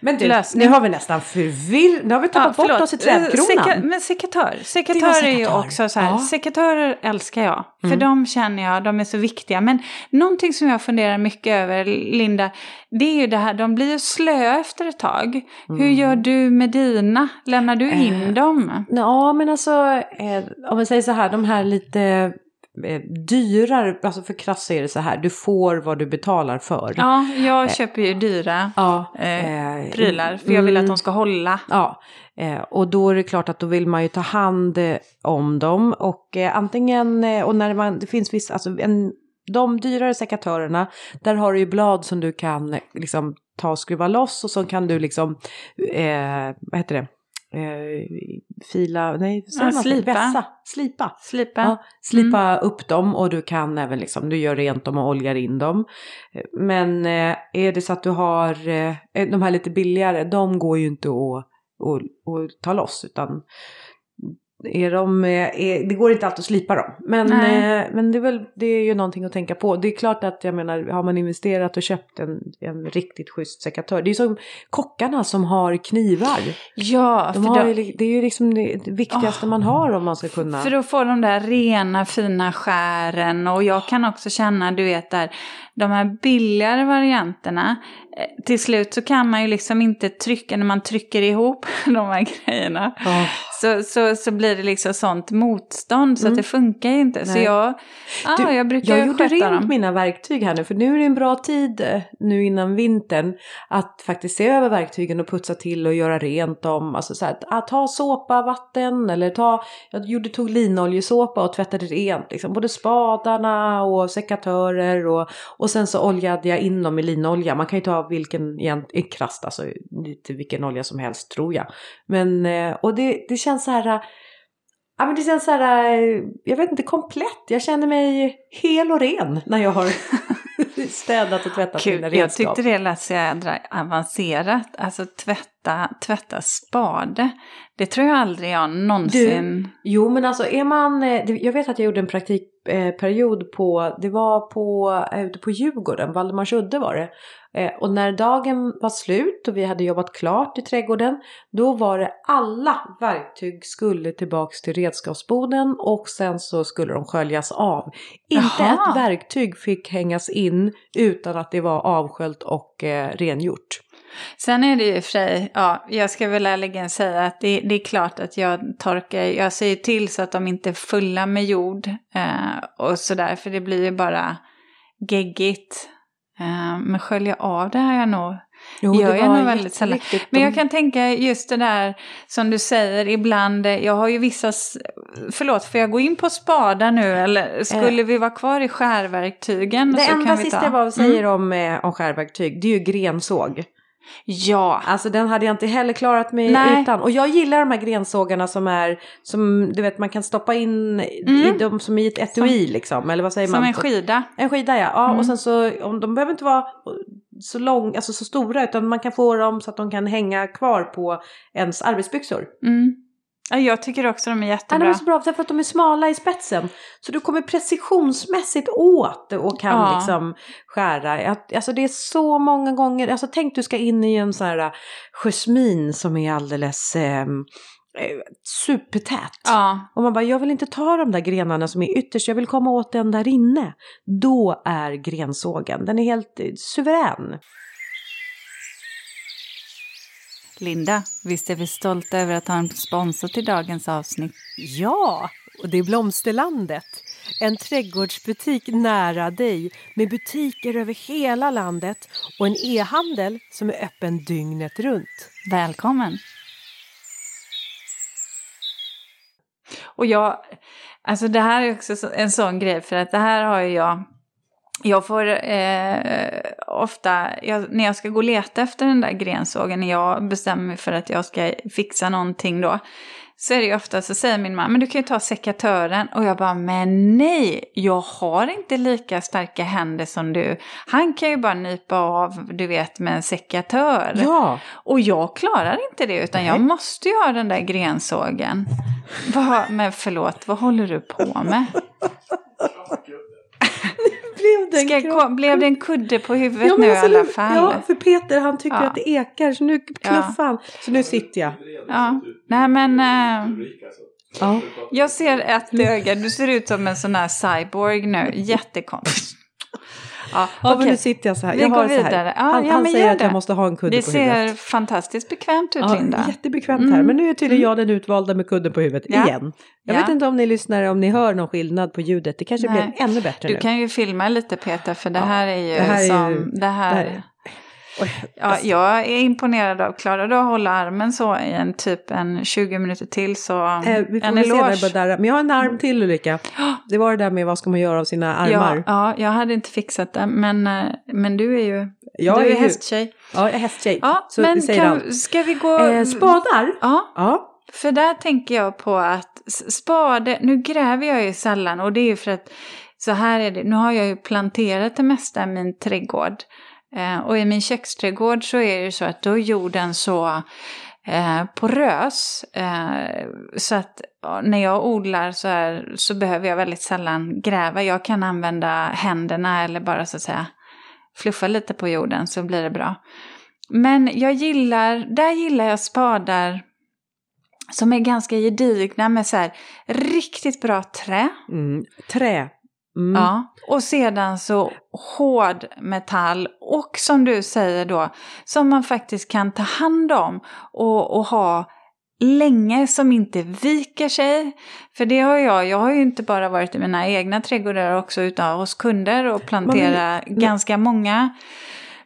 Men du, lösning. nu har vi nästan förvirr... Nu har vi tappat bort förlåt. oss i trädkronan. Seka, men Sekatör var är ju också så här. Ja. Sekatörer älskar jag. För Mm. de känner jag, de är så viktiga. Men någonting som jag funderar mycket över, Linda, det är ju det här, de blir ju slöa efter ett tag. Hur gör du med dina? Lämnar du in Mm. Eh, dem? Ja, men alltså eh, om vi säger så här, de här lite dyrare, alltså för krassa är det så här, du får vad du betalar för. Ja, jag köper ju dyra Ja, eh, eh, prylar. För jag vill att de ska hålla. Ja, eh, och då är det klart att då vill man ju ta hand eh, om dem och eh, antingen, eh, och när man, det finns vissa, alltså en, de dyrare sekatörerna, där har du ju blad som du kan eh, liksom ta och skruva loss och så kan du liksom, eh, vad heter det? Eh, fila, nej, Ja, slipa. Vässa, slipa. Slipa. Ja, slipa upp dem och du kan även liksom, du gör rent dem och oljar in dem. Eh, Men eh, är det så att du har eh, de här lite billigare, de går ju inte att, att, att ta loss utan är de, eh, är, det går inte alltid att slipa dem. Men, eh, men det, är väl, det är ju någonting att tänka på. Det är klart att jag menar, har man investerat och köpt en, en riktigt schysst sekatör. Det är som kockarna som har knivar. Ja, De har då, ju, det är ju liksom det viktigaste man har om man ska kunna. för att få de där rena fina skären. Och jag kan också känna, du vet där, de här billigare varianterna. Eh, till slut så kan man ju liksom inte trycka, när man trycker ihop de här grejerna, Oh. så, så, så blir det liksom sånt motstånd så att det funkar ju inte. Så Nej. jag, ja, Du, jag brukar jag gjorde rent dem. mina verktyg här nu för nu är det en bra tid eh, nu innan vintern att faktiskt se över verktygen och putsa till och göra rent dem. Alltså så här, att ta såpa, vatten eller ta, jag gjorde, tog linoljesåpa och tvättade rent liksom, både spadarna och sekatörer och, och sen så oljade jag in dem i linolja. Man kan ju ta vilken, egent- krasst alltså, lite vilken olja som helst tror jag. Men, eh, och det, det känns så här eh, Ja men det känns så här, eh, jag vet inte, komplett. Jag känner mig hel och ren när jag har städat och tvättat mina Kul, jag redskap. tyckte det lät så jädra avancerat. Alltså tvätta, tvätta spade. Det tror jag aldrig jag någonsin... Jo men alltså är man, jag vet att jag gjorde en praktikperiod på, det var på, eh, ute på Djurgården, Valdemarsudde var det. Eh, Och när dagen var slut och vi hade jobbat klart i trädgården, då var det alla verktyg skulle tillbaks till redskapsboden och sen så skulle de sköljas av. Inte Jaha. ett verktyg fick hängas in utan att det var avsköljt och eh, rengjort. Sen är det ju för sig, ja, jag ska väl ärligen säga att det, det är klart att jag torkar, jag säger till så att de inte är fulla med jord eh, och sådär, för det blir ju bara geggigt. Eh, men skölja av det har jag nog Jo, gör det jag var nog väldigt sällan. Men jag kan tänka just det där som du säger ibland, eh, jag har ju vissa, förlåt får jag gå in på spadar nu eller skulle vi vara kvar i skärverktygen? Det enda sista ta. jag bara säger Mm. om, eh, om skärverktyg, det är ju grensåg. Ja, Alltså den hade jag inte heller klarat mig Nej. utan. Och jag gillar de här grensågarna som är, som du vet man kan stoppa in i Mm. dem som i ett etui liksom. Eller vad säger som man? en skida. En skida ja. ja Mm. Och sen så, om, de behöver inte vara så lång, alltså så stora utan man kan få dem så att de kan hänga kvar på ens arbetsbyxor. Mm. Ja, jag tycker också de är Ja, jättebra. de är så bra därför att de är smala i spetsen. Så du kommer precisionsmässigt åt och kan Ja. liksom skära. Alltså det är så många gånger, alltså tänk du ska in i en sån här äh, jasmin som är alldeles ehm, eh, supertät. Ja, Och man bara, jag vill inte ta de där grenarna som är ytterst, jag vill komma åt den där inne. Då är grensågen, den är helt eh, suverän. Linda, visst är vi stolta över att ha en sponsor till dagens avsnitt? Ja, och det är Blomsterlandet. En trädgårdsbutik nära dig med butiker över hela landet och en e-handel som är öppen dygnet runt. Välkommen! Och jag, alltså det här är också så- en sån grej för att det här har ju jag, jag får eh, ofta, jag, när jag ska gå och leta efter den där grensågen, när jag bestämmer mig för att jag ska fixa någonting då, så är det ju ofta så säger min man, men du kan ju ta sekatören. Och jag bara, men nej, jag har inte lika starka händer som du. Han kan ju bara nypa av, du vet, med en sekatör. Ja, Och jag klarar inte det utan jag Nej. måste ju ha den där grensågen. Vad, men förlåt, vad håller du på med? blev det en Ska blev det en kudde på huvudet Ja, nu i alltså, alla fall? Ja, för Peter han tycker Ja. att det ekar så nu knuffar han. Så nu sitter jag. Ja. Nej men, eh, Ja. jag ser ett öga, du ser ut som en sån här cyborg nu, jättekonstigt. Ja, okej. nu sitter jag så här. Vi jag går vidare. Ja, han ja, han säger att jag det. måste ha en kudde Det på ser huvudet. fantastiskt bekvämt ut Ja, Linda. jättebekvämt Mm. här. Men nu är tydligen jag den utvalda med kudden på huvudet Ja. igen. Jag Ja. vet inte om ni lyssnar, om ni hör någon skillnad på ljudet. Det kanske Nej. blir ännu bättre Du nu. kan ju filma lite Peter för det här är ju det här är som... ju- det här... det här Ja, alltså, jag är imponerad av, klarar du att hålla armen så i en typ en 20 minuter till så eh, vi får en se eloge. börjar darra. Men jag har en arm till Ulrika. Det var det där med vad ska man göra av sina armar. Ja, ja, jag hade inte fixat det, men, eh, men du är ju jag du är ju- hästtjej. Ja, jag är hästtjej. Ja, så men kan, ska vi gå... Eh, spadar. Ja, Ja. för där tänker jag på att spade, nu gräver jag ju sällan och det är ju för att så här är det, nu har jag ju planterat det mesta i min trädgård. Eh, och i min köksträdgård så är det ju så att då är jorden så eh, porös. Eh, så att när jag odlar så, här, så behöver jag väldigt sällan gräva. Jag kan använda händerna eller bara så att säga fluffa lite på jorden så blir det bra. Men jag gillar, där gillar jag spadar som är ganska gedigna med så här riktigt bra trä. Mm. Trä. Mm. Ja. Och sedan så hård metall och som du säger då, som man faktiskt kan ta hand om och, och ha länge som inte viker sig. För det har jag, jag har ju inte bara varit i mina egna trädgårdar också utan hos kunder och plantera Men- ganska många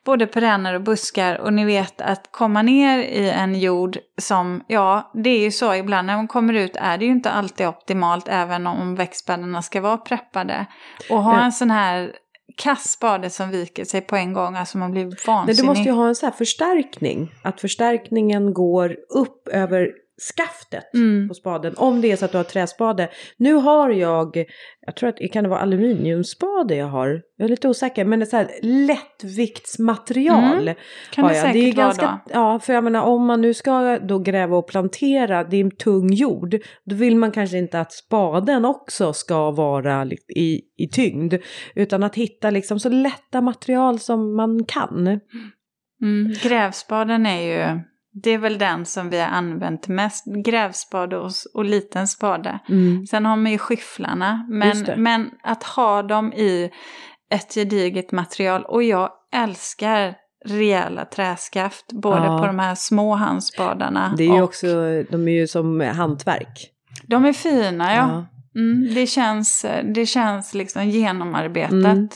både perenner och buskar och ni vet att komma ner i en jord som, ja det är ju så ibland när man kommer ut är det ju inte alltid optimalt även om växtbäddarna ska vara preppade. Och ha en sån här kass spade som viker sig på en gång, alltså man blir Nej, vansinnig. du måste ju ha en så här förstärkning. Att förstärkningen går upp över skaftet Mm. på spaden. Om det är så att du har träspade. Nu har jag, jag tror att det kan vara aluminiumspade jag har. Jag är lite osäker, men det är så här lättviktsmaterial. Mm, kan har det jag. säkert det är vara ganska, då. Ja, för jag menar om man nu ska då gräva och plantera, det är en tung jord. Då vill man kanske inte att spaden också ska vara i, i tyngd. Utan att hitta liksom så lätta material som man kan. Mm, grävspaden är ju, det är väl den som vi har använt mest. Grävspade och, och liten spade. Sen har man ju skyfflarna. Men, men att ha dem i ett gediget material. Och jag älskar rejäla träskaft. Både Ja. på de här små handspadarna. Det är ju och också, de är ju som hantverk. De är fina ja. Mm, det, känns, det känns liksom genomarbetat. Mm.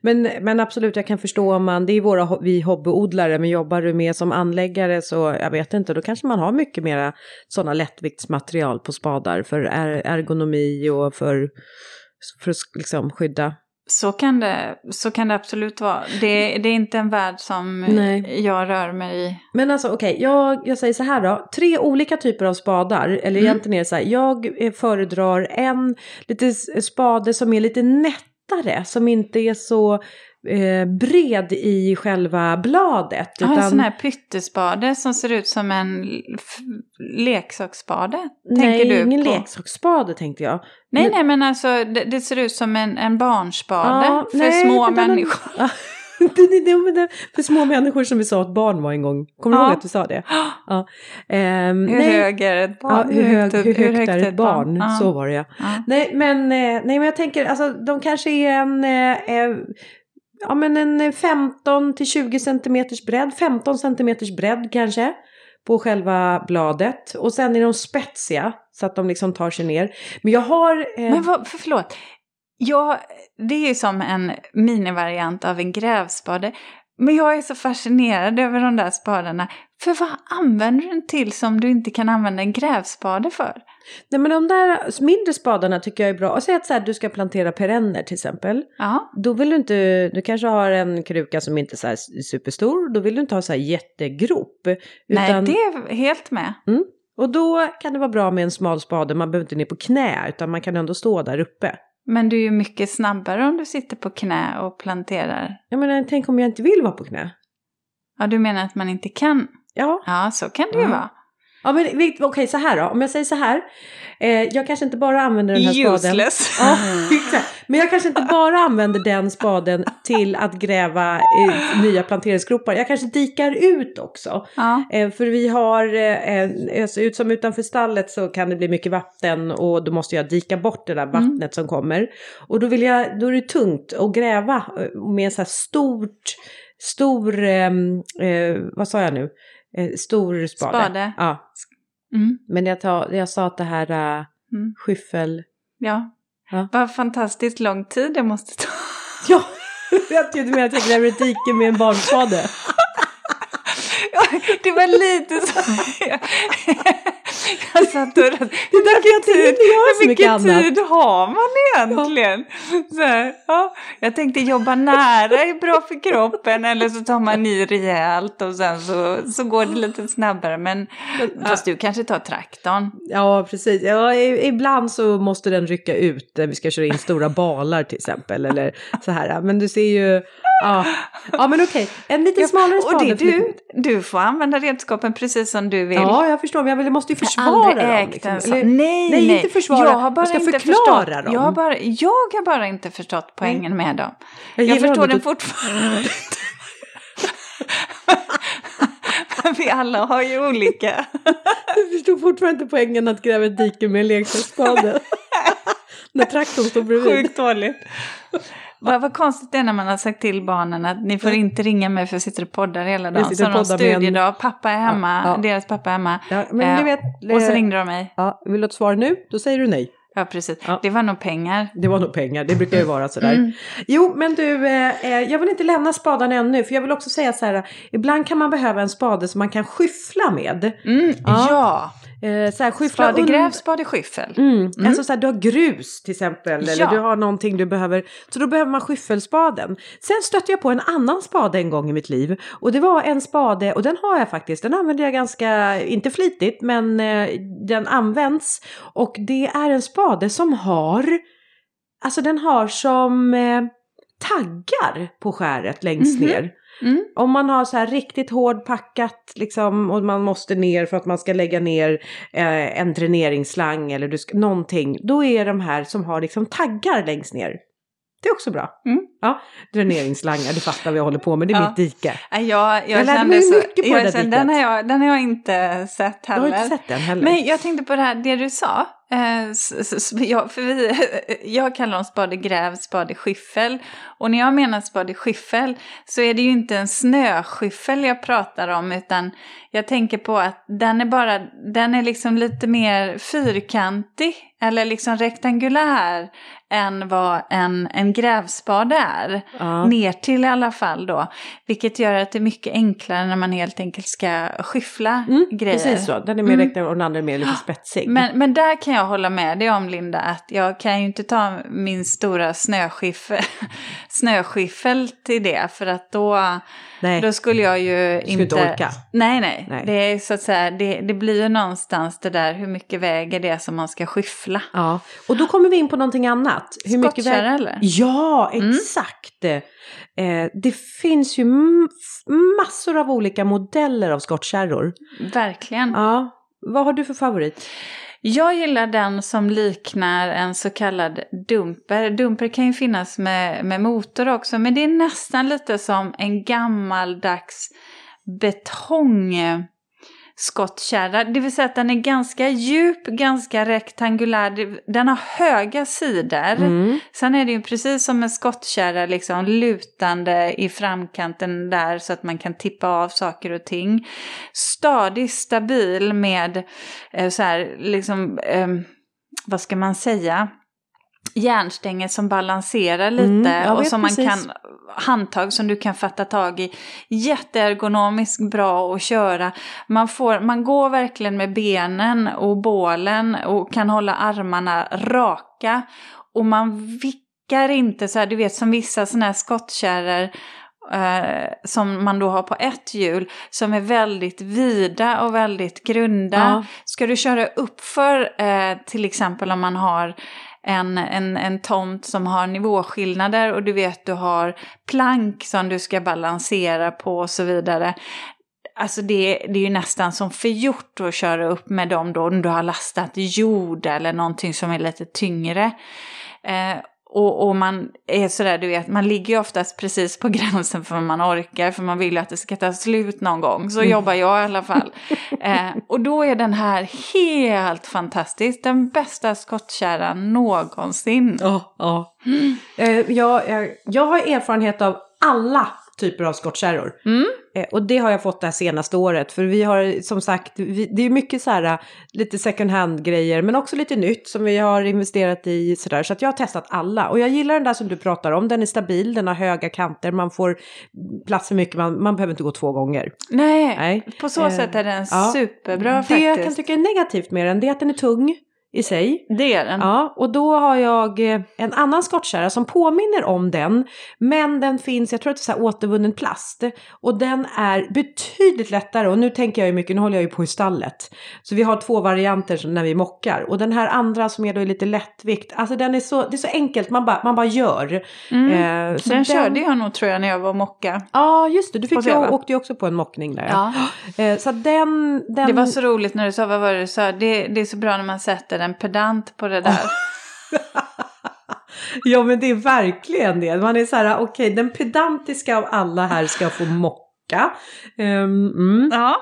Men, men absolut, jag kan förstå om man, det är våra, vi hobbyodlare, men jobbar du med som anläggare så, jag vet inte, då kanske man har mycket mera sådana lättviktsmaterial på spadar för er, ergonomi och för, för att liksom skydda. Så kan, det, så kan det absolut vara. Det, det är inte en värld som Nej. jag rör mig i. Men alltså okej, jag, jag säger så här då. Tre olika typer av spadar. Eller Mm. egentligen är det så här. Jag föredrar en lite spade som är lite nättare. Som inte är så eh, bred i själva bladet. Ja, en sån här pyttespade som ser ut som en leksaksspade. nej, du ingen på. leksaksspade tänkte jag. Nej, nej, men alltså det, det ser ut som en, en barnspade Ja, för nej, små men den- Ja, för små människor som vi sa att barn var en gång. Kommer du Ja. ihåg att du sa det? Ja. Ehm, Hur nej. hög är ett Ja, barn? hur, hög, hur högt, är ett barn? Ja. Så var det ja. Ja. Nej men, eh, nej men jag tänker, alltså de kanske är en, eh, eh, ja men en eh, 15 till 20 centimeters bredd, 15 centimeters bredd kanske. På själva bladet. Och sen är de spetsiga så att de liksom tar sig ner. Men jag har... Eh, Men vad, för, förlåt. Ja, det är ju som en minivariant av en grävspade. Men jag är så fascinerad över de där spadarna. För vad använder du den till som du inte kan använda en grävspade för? nej men de där mindre spadarna tycker jag är bra. Och säg att så här, du ska plantera perenner till exempel. Ja, Då vill du inte, du kanske har en kruka som inte är så här superstor. Då vill du inte ha så här jättegrop. nej utan- det är helt med. Och då kan det vara bra med en smal spade, man behöver inte ner på knä utan man kan ändå stå där uppe. Men du är ju mycket snabbare om du sitter på knä och planterar. Jag menar, tänk om jag inte vill vara på knä? Ja, du menar att man inte kan? Ja, Ja, så kan det ju Ja. vara. Ja men okej så här då, om jag säger så här. Eh, jag kanske inte bara använder den här spaden. Useless. Ja, exakt. Men jag kanske inte bara använder den spaden till att gräva eh, nya planteringsgropar. Jag kanske dikar ut också. Ja. Eh, för vi har, eh, alltså, ut som utanför stallet så kan det bli mycket vatten och då måste jag dika bort det där Mm. vattnet som kommer. Och då, vill jag, då är det tungt att gräva eh, med en så här stort, stor, ehm, eh, vad sa jag nu? Eh, stor spade. Spade. Ja, Mm. men jag, tar, jag sa att det här uh, Mm. skyffel... Ja. Ja. Vad fantastiskt lång tid det måste ta. Ja, jag trodde med att jag gräver ett dike med en barnspade. Det var lite så. Jag satt och... Inte göra så Hur mycket mycket tid har man egentligen? Så här, ja. Jag tänkte jobba nära är bra för kroppen eller så tar man i rejält och sen så, så går det lite snabbare. Men fast du kanske tar traktorn. Ja, precis. Ja, ibland så måste den rycka ut när vi ska köra in stora balar till exempel. Eller så här. Men du ser ju... Ja, ja men okej. En lite smalare och spade. det, du, du får använda redskapen precis som du vill. Ja, jag förstår. Men jag vill- måste ju försvara dem. liksom. Eller- Nej, nej, nej, inte försvara. Jag, har bara Jag ska inte förklara förstått. dem. Jag har, bara, jag har bara inte förstått poängen med dem. Jag Jag, förstår den fortfarande inte. Vi alla har ju olika. Jag förstår fortfarande inte poängen att gräva ett dike med en leksaksspade. När traktorn står bredvid. Sjukt dåligt. Vad, vad konstigt det är när man har sagt till barnen att ni får inte ringa mig för jag sitter och poddar hela dagen. Så poddar med en- studiedag, pappa är hemma, Ja, ja. deras pappa är hemma. Ja, men du Eh, vet, och så eh, ringde de mig. Ja, vill du ha ett svar nu? Då säger du nej. Ja, precis. Ja. Det var nog pengar. Det var nog pengar, det brukar ju vara sådär. Mm. Jo, men du, eh, eh, jag vill inte lämna spaden ännu, för jag vill också säga så här, ibland kan man behöva en spade som man kan skyffla med. Mm, Ja. ja. Eh, så här, skyffla Spade un- gräv, spade skyffel. Mm. Alltså så här, du har grus till exempel, eller Ja. du har någonting du behöver, så då behöver man skyffelspaden. Sen stötte jag på en annan spade en gång i mitt liv och det var en spade, och den har jag faktiskt, den använder jag ganska, inte flitigt, men eh, den används. Och det är en spade som har, alltså den har som eh, taggar på skäret längst Mhm. ner. Mm. Om man har så här riktigt hård packat liksom och man måste ner för att man ska lägga ner eh, en dräneringsslang eller du ska, någonting. Då är de här som har liksom taggar längst ner. Det är också bra. Mm. Ja, dräneringsslangar, det fattar vi jag håller på med. Det är Ja. mitt dike. Jag, jag, Jag lärde mig så, mycket på det jag där kände, diket. den, har jag, den har jag inte sett Jag har heller. inte sett den heller. Men jag tänkte på det här, det du sa. Eh, s- s- jag, för vi, jag kallar dem spade gräv, spade skyffel. Och när jag menar spade skyffel så är det ju inte en snöskyffel jag pratar om utan jag tänker på att den är bara, den är liksom lite mer fyrkantig eller liksom rektangulär än vad en, en grävspade är. Ja. Ner till i alla fall då. Vilket gör att det är mycket enklare när man helt enkelt ska skyffla Mm, grejer. precis så. Den är mer Mm. mm. och den andra är mer lite spetsig. Men, men där kan jag hålla med dig om Linda, att jag kan ju inte ta min stora snöskyffel till det, för att då, Nej, då skulle jag ju skulle inte orka. Nej, nej, Nej. Det är så att säga, det, det blir ju någonstans det där hur mycket väger det som man ska skyffla. Ja, och då kommer vi in på någonting annat. Hur mycket Skottkärra väg- eller? Ja, Mm. exakt. Eh, det finns ju massor av olika modeller av skottkärror. Verkligen. Ja, vad har du för favorit? Jag gillar den som liknar en så kallad dumper. Dumper kan ju finnas med, med motor också, men det är nästan lite som en gammaldags betong skottkärra. Det vill säga att den är ganska djup, ganska rektangulär. Den har höga sidor. Mm. Sen är det ju precis som en skottkärra liksom lutande i framkanten där så att man kan tippa av saker och ting. Stadig, stabil med eh, så här liksom, eh, vad ska man säga? Järnstänger som balanserar lite Mm, och som man precis. kan handtag som du kan fatta tag i. Jätteergonomiskt bra att köra. Man, får, man går verkligen med benen och bålen och kan hålla armarna raka. Och man vickar inte så här, du vet som vissa sådana här skottkärror eh, som man då har på ett hjul som är väldigt vida och väldigt grunda. Ja. Ska du köra uppför eh, till exempel om man har en, en, en tomt som har nivåskillnader och du vet du har plank som du ska balansera på och så vidare. Alltså det, det är ju nästan som förgjort att köra upp med dem då om du har lastat jord eller någonting som är lite tyngre. Eh, och, och man är sådär, du vet, man ligger ju oftast precis på gränsen för vad man orkar, för man vill ju att det ska ta slut någon gång. Så jobbar jag i alla fall. Eh, och då är den här helt fantastisk. Den bästa skottkärran någonsin. Ja, ja. Eh, jag, jag, jag har erfarenhet av alla typer av skottkärror. Mm. Eh, och det har jag fått det här senaste året. För vi har som sagt, vi, det är mycket så här äh, lite second hand grejer. Men också lite nytt som vi har investerat i sådär. Så att jag har testat alla. Och jag gillar den där som du pratar om. Den är stabil, den har höga kanter. Man får plats för mycket, man, man behöver inte gå två gånger. Nej, Nej. på så Eh, sätt är den ja. superbra det faktiskt. jag kan tycka är negativt med den, det är att den är tung i sig. Det är den. Ja, och då har jag eh, en annan skottkärra som påminner om den. Men den finns, jag tror att det är så återvunnen plast. Och den är betydligt lättare. Och nu tänker jag ju mycket, nu håller jag ju på i stallet. Så vi har två varianter när vi mockar. Och den här andra som är då lite lättvikt. Alltså den är så, det är så enkelt, man bara, man bara gör. Mm. Eh, så den, körde jag nog tror jag när jag var mocka. Ja, just det. Du fick, jag åkte ju också på en mockning där. Ja. Eh, så den, den... Det var så roligt när du sa, vad var det du sa? Det, det är så bra när man sätter en pedant på det där. Ja men det är verkligen det. Man är så här, okej den pedantiska av alla här ska få mocka. Um, mm. Ja.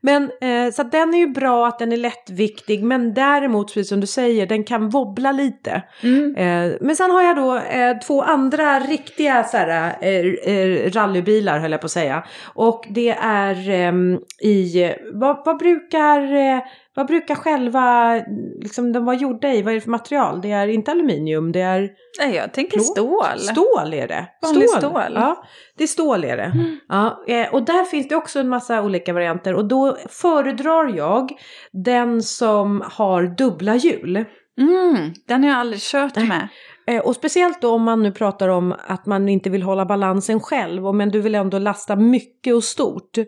Men eh, så den är ju bra att den är lättviktig men däremot precis som du säger den kan wobbla lite. Mm. Eh, men sen har jag då eh, två andra riktiga så här, eh, eh, rallybilar höll jag på att säga. Och det är ehm, i, vad, vad brukar eh, vad brukar själva, liksom de var gjorda i, vad är det för material? Det är inte aluminium, det är Nej, jag tänker stål. Stål är det. Vanlig stål. Ja, det är stål är det. Mm. Ja, eh, och där finns det också en massa olika varianter och då föredrar jag den som har dubbla hjul. Mm, den har jag aldrig kört med. Eh, och speciellt då om man nu pratar om att man inte vill hålla balansen själv, men du vill ändå lasta mycket och stort.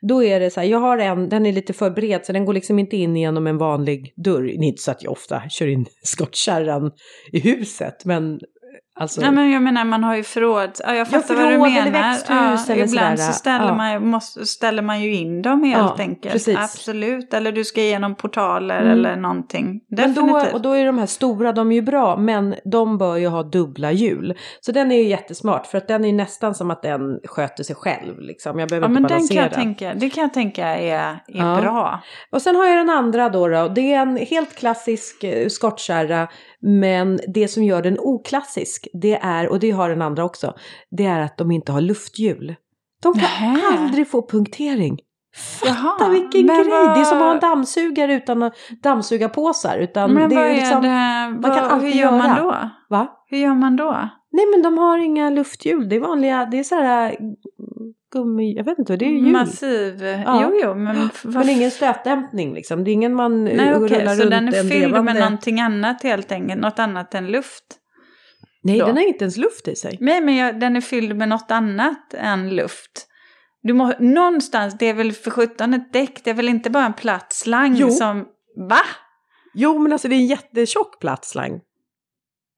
Då är det så här, jag har en, den är lite för bred så den går liksom inte in genom en vanlig dörr. Det är Inte så att jag ofta kör in skottkärran i huset, men alltså. Nej, men jag menar man har ju förråd. Ja, jag fattar vad du menar. eller växthus eller ibland sådär. så ställer, Ja. man, ju- måste, ställer man ju in dem helt Ja, enkelt. precis. Absolut. Eller du ska igenom portaler Mm. eller någonting. Men då, Definitivt. och då är de här stora, de är ju bra, men de bör ju ha dubbla hjul. Så den är ju jättesmart, för att den är nästan som att den sköter sig själv. Liksom. Jag behöver ja, inte men den kan balansera. jag tänka, det kan jag tänka är, är Ja. bra. Och sen har jag den andra då, då. Det är en helt klassisk eh, skottkärra. Men det som gör den oklassisk, det är, och det har den andra också, det är att de inte har lufthjul. De kan Nähä. aldrig få punktering. Fatta Jaha, vilken grej! Det är som att ha en vad- dammsugare utan att dammsuga påsar. Utan Men det vad är är liksom, det, vad, kan alltid hur gör man göra. då? Va? Hur gör man då? Nej men de har inga lufthjul, det är vanliga, det är så här gummi, jag vet inte, det är ju hjul. Massiv? Ja. Jo, jo, men Men ingen stötdämpning liksom, det är ingen man Nej, Nej, rullar så runt den är fylld med någonting annat helt enkelt, något annat än luft? Nej, då? den har inte ens luft i sig. Nej, men jag, den är fylld med något annat än luft. Du må, någonstans, det är väl för sjutton ett däck, det är väl inte bara en platt slang Jo. som... Va? Jo, men alltså det är en jättetjock platsslang.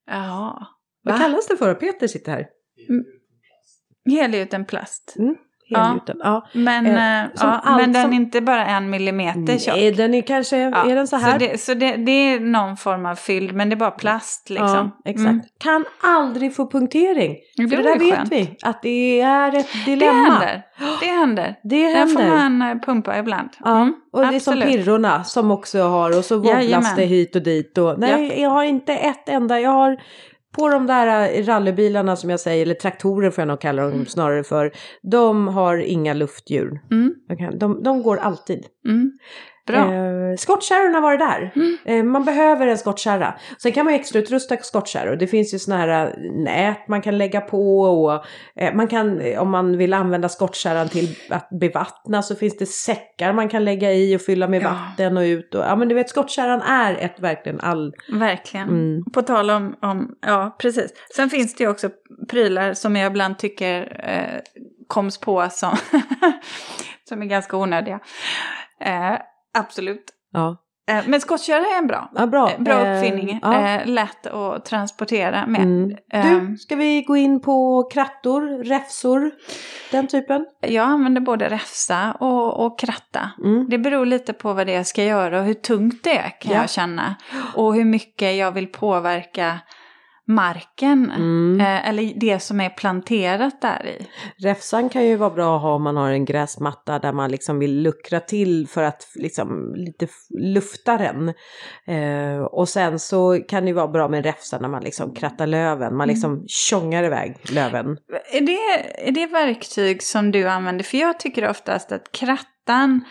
Ja. Vad Va? kallas det för? Peter sitter här. Helgjuten plast. Mm, Ja. helgjuten. Ja. Men, Eh, eh, ja, men den som- är inte bara en millimeter tjock. Nej, den är kanske, Ja, är den så här? det, så det, det är någon form av fylld, men det är bara plast liksom. Ja, exakt. Mm. Kan aldrig få punktering. Det För det där vet skönt. vi, att det är ett Det dilemma. händer. Det händer. Det Den får händer. man eh, pumpa ibland. Ja, Mm, och det är som absolut. pirrorna som också har och så wobblas det hit och dit. Och, nej, jag har inte ett enda. Jag har på de där eh, rallybilarna som jag säger, eller traktorer får jag nog kalla dem snarare för. De har inga lufthjul. Mm, de, de går alltid. mm. Bra. Eh, skottkärrorna var det där. Mm. Eh, man behöver en skottkärra. Sen kan man ju extrautrusta skottkärror. Det finns ju såna här eh, nät man kan lägga på. Och, eh, man kan, eh, om man vill använda skottkärran till att bevattna så finns det säckar man kan lägga i och fylla med Ja. vatten och ut. Och, ja men du vet skottkärran är ett verkligen all... Verkligen. Mm. På tal om, om, ja precis. Sen finns det ju också prylar som jag ibland tycker eh, koms på som, som är ganska onödiga. Eh, absolut. Ja, Eh, men skottkärra är en bra. ja bra. Eh, Bra Eh, uppfinning. ja. Lätt att transportera med. Mm. Du, ska vi gå in på krattor, räfsor, den typen? Jag använder både räfsa och, och kratta. Mm. Det beror lite på vad det är jag ska göra och hur tungt det är kan Ja. jag känna. Och hur mycket jag vill påverka marken. Mm. Eh, eller det som är planterat där i. Räfsan kan ju vara bra att ha om man har en gräsmatta där man liksom vill luckra till för att liksom lite lufta den. Eh, och sen så kan det ju vara bra med en räfsa när man liksom krattar löven. Man liksom tjongar iväg löven. Är det, är det verktyg som du använder? För jag tycker oftast att krattan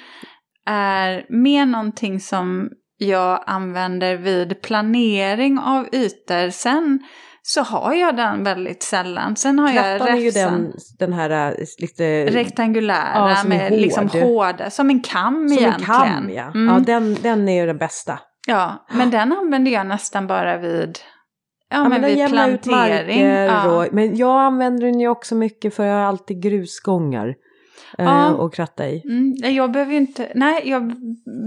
är mer någonting som jag använder vid planering av ytor. Sen så har jag den väldigt sällan. Sen har jag Krattan är ju räfsan. den, den här eh, lite... Rektangulära Ja, som med liksom hård. hårda, som en kam som en egentligen. kam ja. Mm. Ja den, den är ju den bästa. Ja, men den använder jag nästan bara vid, ja, Ja, men men vid ut plantering. marker ja. och, men jag använder den ju också mycket för jag har alltid grusgångar. Eh, Ja. och kratta i. Mm, jag behöver inte, nej, jag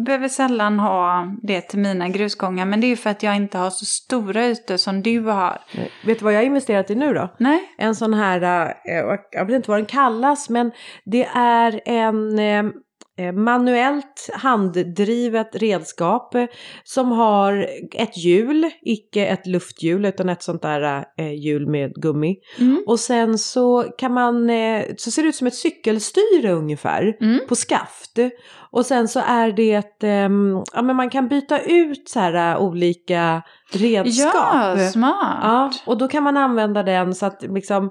behöver sällan ha det till mina grusgångar. Men det är ju för att jag inte har så stora ytor som du har. Nej. Vet du vad jag har investerat i nu då? Nej, en sån här, eh, jag vet inte vad den kallas, men det är en, eh, manuellt handdrivet redskap eh, som har ett hjul, icke ett lufthjul utan ett sånt där eh, hjul med gummi. Mm. Och sen så kan man, eh, så ser det ut som ett cykelstyre ungefär Mm. på skaft. Och sen så är det ehm, ja men man kan byta ut så här eh, olika redskap. Ja, smart. Ja, och då kan man använda den så att liksom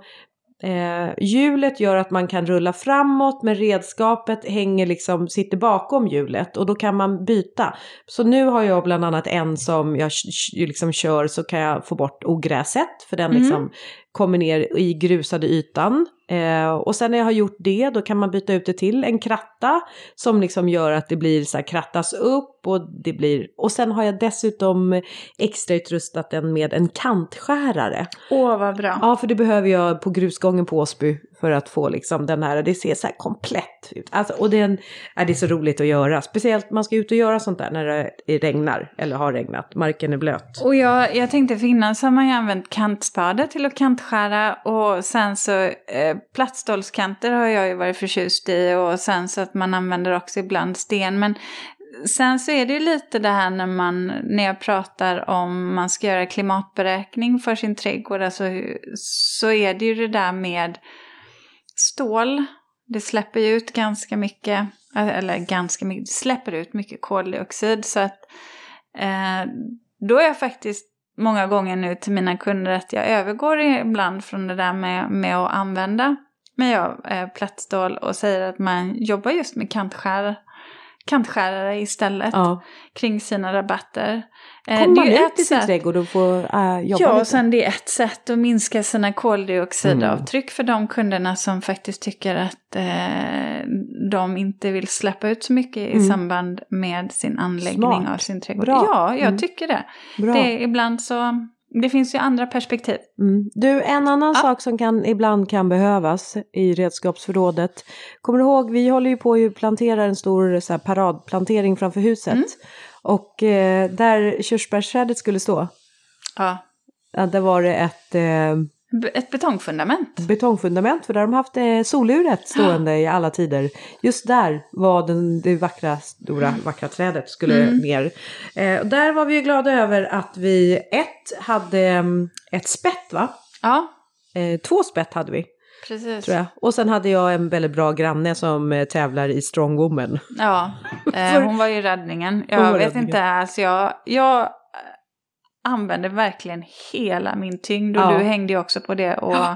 eh, hjulet gör att man kan rulla framåt men redskapet hänger liksom, sitter bakom hjulet och då kan man byta. Så nu har jag bland annat en som jag liksom kör så kan jag få bort ogräset för den Mm. liksom kommer ner i grusade ytan. Eh, och sen när jag har gjort det då kan man byta ut det till en kratta som liksom gör att det blir så här krattas upp och det blir och sen har jag dessutom extra utrustat den med en kantskärare. Åh, vad bra. Ja, för det behöver jag på grusgången på Åsby för att få liksom den här, det ser så här komplett ut. Alltså, och den, är det är så roligt att göra, speciellt man ska ut och göra sånt där när det regnar eller har regnat, marken är blöt. Och jag, jag tänkte för innan så har man ju använt kantspade till att kantskära och sen så eh, plattstålskanter har jag ju varit förtjust i och sen så att man använder också ibland sten. Men sen så är det ju lite det här när man, när jag pratar om man ska göra klimatberäkning för sin trädgård, alltså, så är det ju det där med stål. Det släpper ju ut ganska mycket, eh, eller ganska mycket, det släpper ut mycket koldioxid så att eh, då är jag faktiskt många gånger nu till mina kunder att jag övergår ibland från det där med, med att använda mig av eh, plattstål och säger att man jobbar just med kantskär, kantskärare istället Ja. kring sina rabatter. Eh, Kommer man ut i sin trädgård och får äh, jobba Ja, och lite? sen det är ett sätt att minska sina Mm. koldioxidavtryck för de kunderna som faktiskt tycker att eh, de inte vill släppa ut så mycket i Mm. samband med sin anläggning Smart. av sin trädgård. Bra. Ja, jag Mm. tycker det. Bra. det är, ibland så, det finns ju andra perspektiv. Mm. Du, en annan Ja. sak som kan, ibland kan behövas i redskapsförrådet. Kommer du ihåg, vi håller ju på att plantera en stor så här, paradplantering framför huset. Mm. Och eh, där körsbärsträdet skulle stå, Ja. där var det ett eh, Ett betongfundament. betongfundament för där har de haft eh, soluret stående i alla tider. Just där var den, det vackra, stora, vackra trädet skulle Mm. ner. Eh, och där var vi ju glada över att vi ett hade mm, ett spett va? Ja, Eh, två spett hade vi. precis. tror jag. Och sen hade jag en väldigt bra granne som eh, tävlar i strongwoman. Ja, eh, hon var ju räddningen. Jag vet räddningen. inte, alltså jag, jag använde verkligen hela min tyngd och Ja. du hängde ju också på det. Och Ja.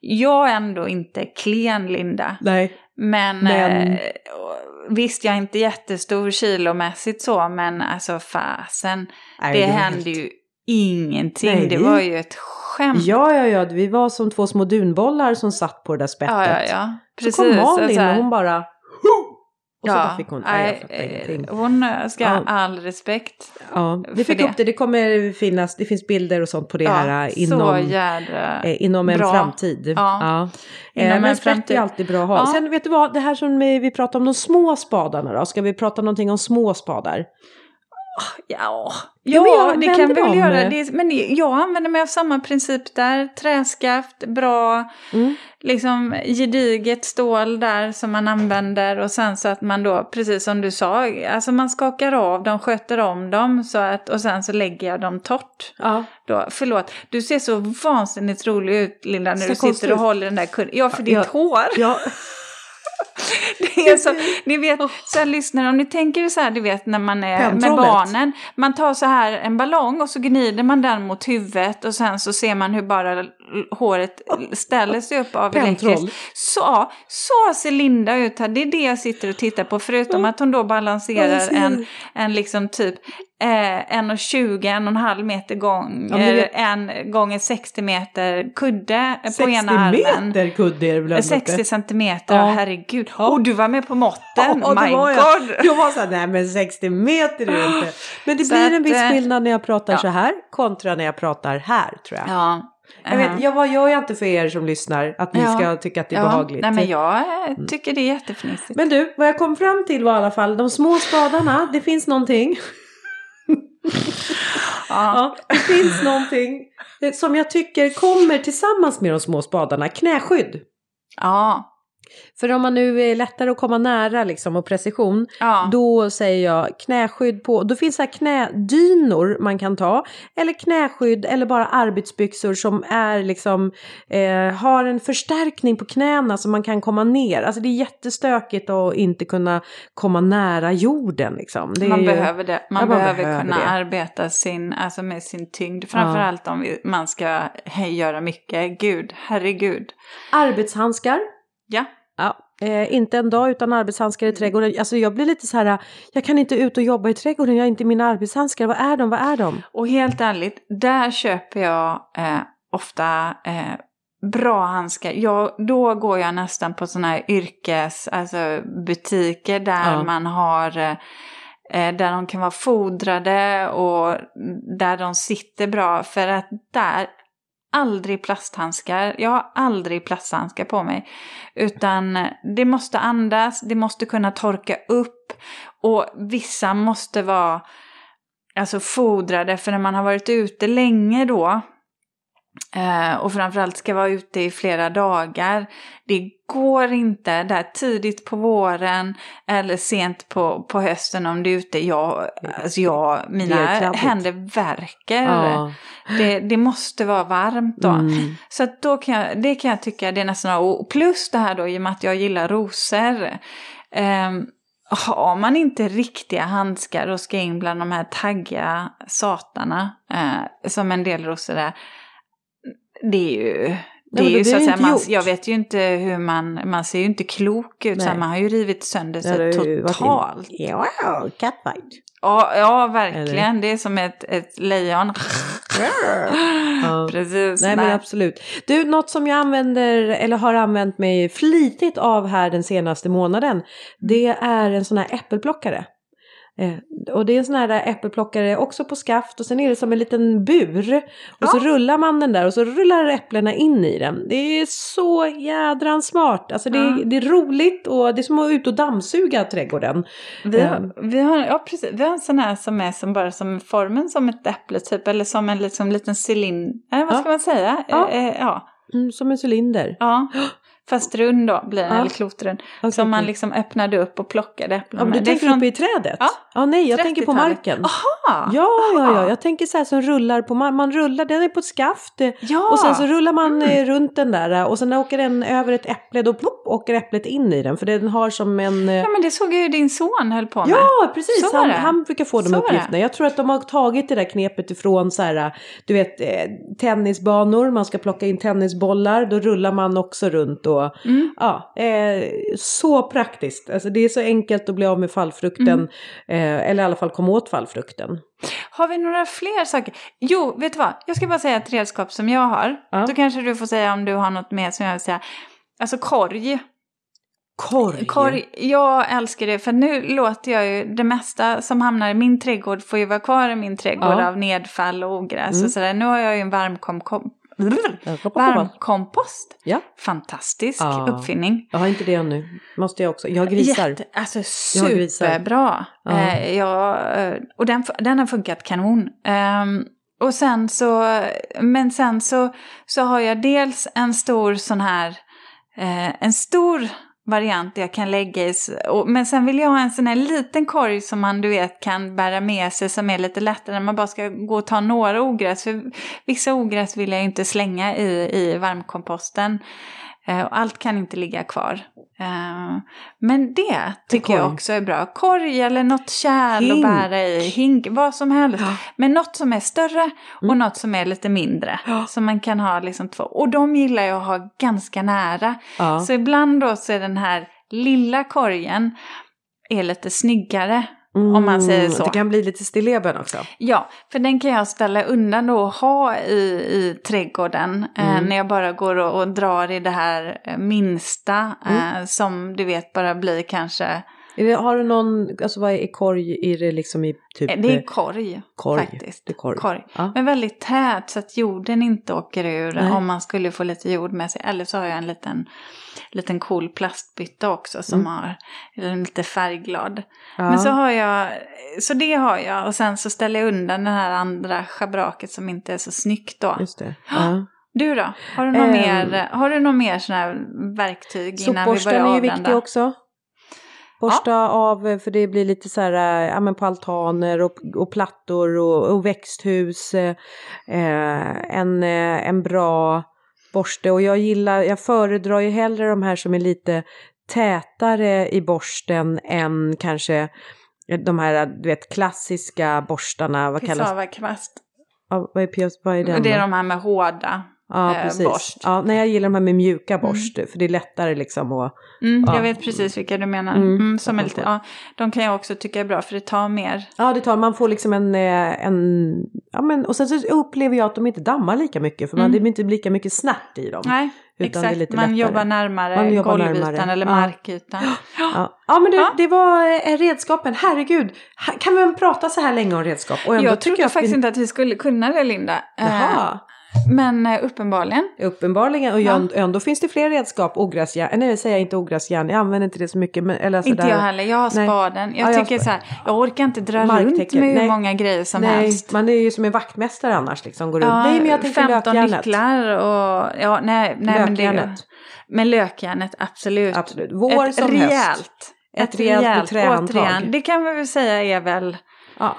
Jag är ändå inte klen, Linda. Nej. Men, Men- Eh, visst, jag är inte jättestor kilomässigt så, men alltså fasen. Nej, det hände helt- ju ingenting. Nej, det vi- var ju ett skämt. Ja, ja, ja. Vi var som två små dunbollar som satt på det där spettet. ja, ja. ja. Precis. Så kom Malin alltså och hon bara... Och så ja, bara fick hon... Nej, jag nej, fattar eh, ingenting. hon eh, ska ha Ja. all respekt. Ja, vi fick det. upp det. Det kommer finnas... Det finns bilder och sånt på det här eh, så inom... eh, inom en bra. framtid. Ja. Eh, Inom men en spett framtid. är alltid bra att ha. Ja. Sen vet du vad, det här som vi vi pratar om de små spadarna då. Ska vi prata någonting om små spadar? Ja, ja jag det kan vi väl göra. Det, men jag använder mig av samma princip där. Träskaft, bra, Mm. liksom gediget stål där som man använder. Och sen så att man då, precis som du sa, alltså man skakar av dem, sköter om dem. Så att, och sen så lägger jag dem torrt. Ja. Då, förlåt, du ser så vansinnigt rolig ut Linda när Ser du konstigt sitter och håller den där kudden. Ja, för ditt Ja. hår. ja. Det är så, ni vet, så här, lyssnare, om ni tänker så här, du vet när man är med barnen. Man tar så här en ballong och så gnider man den mot huvudet och sen så ser man hur bara håret ställer sig upp av elektriskt. Så, så ser Linda ut här. Det är det jag sitter och tittar på. Förutom att hon då balanserar Jag ser. en, en liksom typ eh, 1,20, en och en halv meter gång, Ja, eh, en gånger 60 meter kudde på 60 ena armen. meter kudde är det väl ändå 60 inte? centimeter, Ja. herregud. Ja. Och du var med på måtten, Ja, my var jag. god. Jag var så här, nej men 60 meter är det inte. Men det Så blir en att, viss eh, skillnad när jag pratar ja. så här kontra när jag pratar här tror jag. Ja. Jag, vet, jag, vad gör jag inte för er som lyssnar att ni Ja. ska tycka att det är ja. behagligt? Nej, men jag eh, tycker det är jättefnissigt. Men du, vad jag kom fram till var i alla fall de små spadarna, det finns någonting. ja. Det finns någonting som jag tycker kommer tillsammans med de små spadarna, knäskydd. ja. För om man nu är lättare att komma nära liksom och precision, Ja. då säger jag knäskydd på, då finns det här knädynor man kan ta, eller knäskydd eller bara arbetsbyxor som är liksom, eh, har en förstärkning på knäna så man kan komma ner. Alltså det är jättestökigt att inte kunna komma nära jorden liksom. Man ju- behöver det. Man, Ja, man behöver, behöver kunna det. arbeta sin, alltså med sin tyngd. Framförallt om vi- man ska hej, göra mycket. Gud, herregud. Arbetshandskar. Ja. Eh, inte en dag utan arbetshandskar i trädgården. Alltså jag blir lite så här, jag kan inte ut och jobba i trädgården, jag har inte mina arbetshandskar. Vad är de? Vad är de? Och helt ärligt, där köper jag eh, ofta eh, bra handskar. Jag, då går jag nästan på sådana här yrkes, alltså butiker där Ja. man har eh, eh, där de kan vara fodrade och där de sitter bra. För att där, aldrig plasthandskar. Jag har aldrig plasthandskar på mig. Utan det måste andas, det måste kunna torka upp. Och vissa måste vara alltså fodrade, för när man har varit ute länge då eh, och framförallt ska vara ute i flera dagar. Det går inte där tidigt på våren eller sent på, på hösten om du är ute. Jag, alltså jag, mina händer värker. Det, det måste vara varmt då. Mm. Så då kan jag, det kan jag tycka det är nästan, och plus det här då i och med att jag gillar rosor. ehm, har man inte riktiga handskar och ska in bland de här taggiga satarna, eh, som en del rosor är, det är ju... Det är ju så att säga, man, jag vet ju inte hur man, man ser ju inte klok ut, så Nej. man har ju rivit sönder sig in- totalt. Ja, catfight. Ja, ja, verkligen. Det är som ett, ett lejon. Ja. Precis. Nej men absolut. Du, något som jag använder eller har använt mig flitigt av här den senaste månaden. Det är en sån här äppelplockare. Eh, och det är en sån här äppelplockare också på skaft och sen är det som en liten bur. Och så rullar man den där och så rullar äpplena in i den. Det är så jädran smart. Alltså det, är, Ja. det är roligt och det är som att ut och dammsuga trädgården. Vi har, vi, har, ja, precis. vi har en sån här som är som bara som formen som ett äpple typ. Eller som en liksom, liten cylinder. Eh, vad Ja. ska man säga? Ja. Ja. Mm, som en cylinder. ja. Fast rund då blir den, Ja. eller klotrund. Okej, Som man liksom öppnade upp och plockade äpplen Ja, med. du tänker från- uppe i trädet? Ja. ja nej, jag tänker på 30-talet. marken. Aha! Ja, ja, ja. Jag tänker så här som rullar på man, man rullar, den är på ett skaft. eh, Ja. Och sen så rullar man Mm. eh, runt den där eh, och sen åker den över ett äpple, då plopp, åker äpplet in i den. För den har som en... Ja men det såg jag ju din son höll på med. Ja, precis. Han, han brukar få de Så uppgifterna. Jag tror att de har tagit det där knepet ifrån så här, du vet, tennisbanor, man ska plocka in tennisbollar, då rullar man också runt och Mm. ja, eh, så praktiskt. Alltså det är så enkelt att bli av med fallfrukten, Mm. eh, eller i alla fall komma åt fallfrukten. Har vi några fler saker? Jo, vet du vad? Jag ska bara säga ett redskap som jag har. Ja. Då kanske du får säga om du har något mer som jag vill säga. Alltså korg. Korg. Korg, jag älskar det för nu låter jag ju det mesta som hamnar i min trädgård får ju vara kvar i min trädgård Ja. av nedfall och ogräs Mm. och sådär. Nu har jag ju en varmkom varmkompost. Ja. Fantastisk Ja. uppfinning. Jag har inte det ännu. Måste jag också. Jag har grisar. Jätte, alltså Jag har grisar. superbra. Ja. Eh, eh, och den, den har funkat kanon. Ehm, och sen så, men sen så, så har jag dels en stor sån här, eh, en stor variant jag kan lägga i. men sen vill jag ha en sån här liten korg som man du vet kan bära med sig som är lite lättare. Man bara ska gå och ta några ogräs. För vissa ogräs vill jag ju inte slänga i, i varmkomposten. Eh, och allt kan inte ligga kvar. Eh, men det tycker jag också är bra. Korg eller något kärl Hink. att bära i. Hink, vad som helst. Ja. Men något som är större och Mm. något som är lite mindre. Ja. Så man kan ha liksom två. Och de gillar jag att ha ganska nära. Ja. Så ibland då så är den här lilla korgen är lite snyggare. Om man säger så. Mm, Det kan bli lite stilleben också. Ja, för den kan jag ställa undan då och ha i, i trädgården. Eh, Mm. när jag bara går och, och drar i det här eh, minsta. Eh, som du vet bara blir kanske, Är det, har du någon, alltså vad är korg? Är det liksom i typ... eh, det är eh, korg, korg. faktiskt. Det är korg. korg. Ja. Men väldigt tät så att jorden inte åker ur Nej. om man skulle få lite jord med sig. Eller så har jag en liten, liten cool plastbytta också som Mm. har, eller en lite färgglad. Ja. Men så har jag, så det har jag och sen så ställer jag undan det här andra schabraket som inte är så snyggt då. Just det. Ja. Du då? Har du något Ehm. mer, har du något mer sådana här verktyg innan vi börjar är ju avrunda? viktig också. Borsta av, för det blir lite så här, eh, ja men på altaner och, och plattor och, och växthus. Eh, en, eh, en bra borste och jag gillar, jag föredrar ju hellre de här som är lite tätare i borsten än kanske de här du vet klassiska borstarna, vad kallas Pisavakvast. ja, vad är, vad är den? Det är de här med hårda. Ja, eh, precis. borst. Ja, nej, jag gillar de här med mjuka borst, för det är lättare liksom att Mm, Ja. Jag vet precis vilka du menar. Mm. Mm, som är lite, ja, de kan jag också tycka är bra för det tar mer. Ja, det tar, man får liksom en, eh, en, ja men och sen så upplever jag att de inte dammar lika mycket för man, Mm. det blir inte lika mycket snärt i dem. Nej, exakt. Man jobbar närmare Man jobbar golvytan närmare. eller Ja. markytan. Ja, ja men det, Ja. det var eh, redskapen, herregud. Kan vi prata så här länge om redskap? Och Jag trodde faktiskt vi... inte att vi skulle kunna det Linda. Eh, Jaha, Men eh, uppenbarligen. uppenbarligen. Och Ja. jag, ändå finns det fler redskap. Ogräsjärn, nej säger jag inte ogräsjärn, jag använder inte det så mycket. Men, eller Inte sådär. jag heller, jag har Nej. spaden. Jag Ja, jag tycker spa- så här, jag orkar inte dra runt med hur nej. många grejer som Nej, helst. man är ju som en vaktmästare annars liksom. Går. Ja, nej men jag tänkte 15 lökjärnet. nycklar och ja, nej, nej men det Lökjärnet. Men lökjärnet, absolut. Absolut. Vår ett som rejält. höst. Ett rejält med trähandtag. återigen, Det kan vi väl säga är väl, Ja.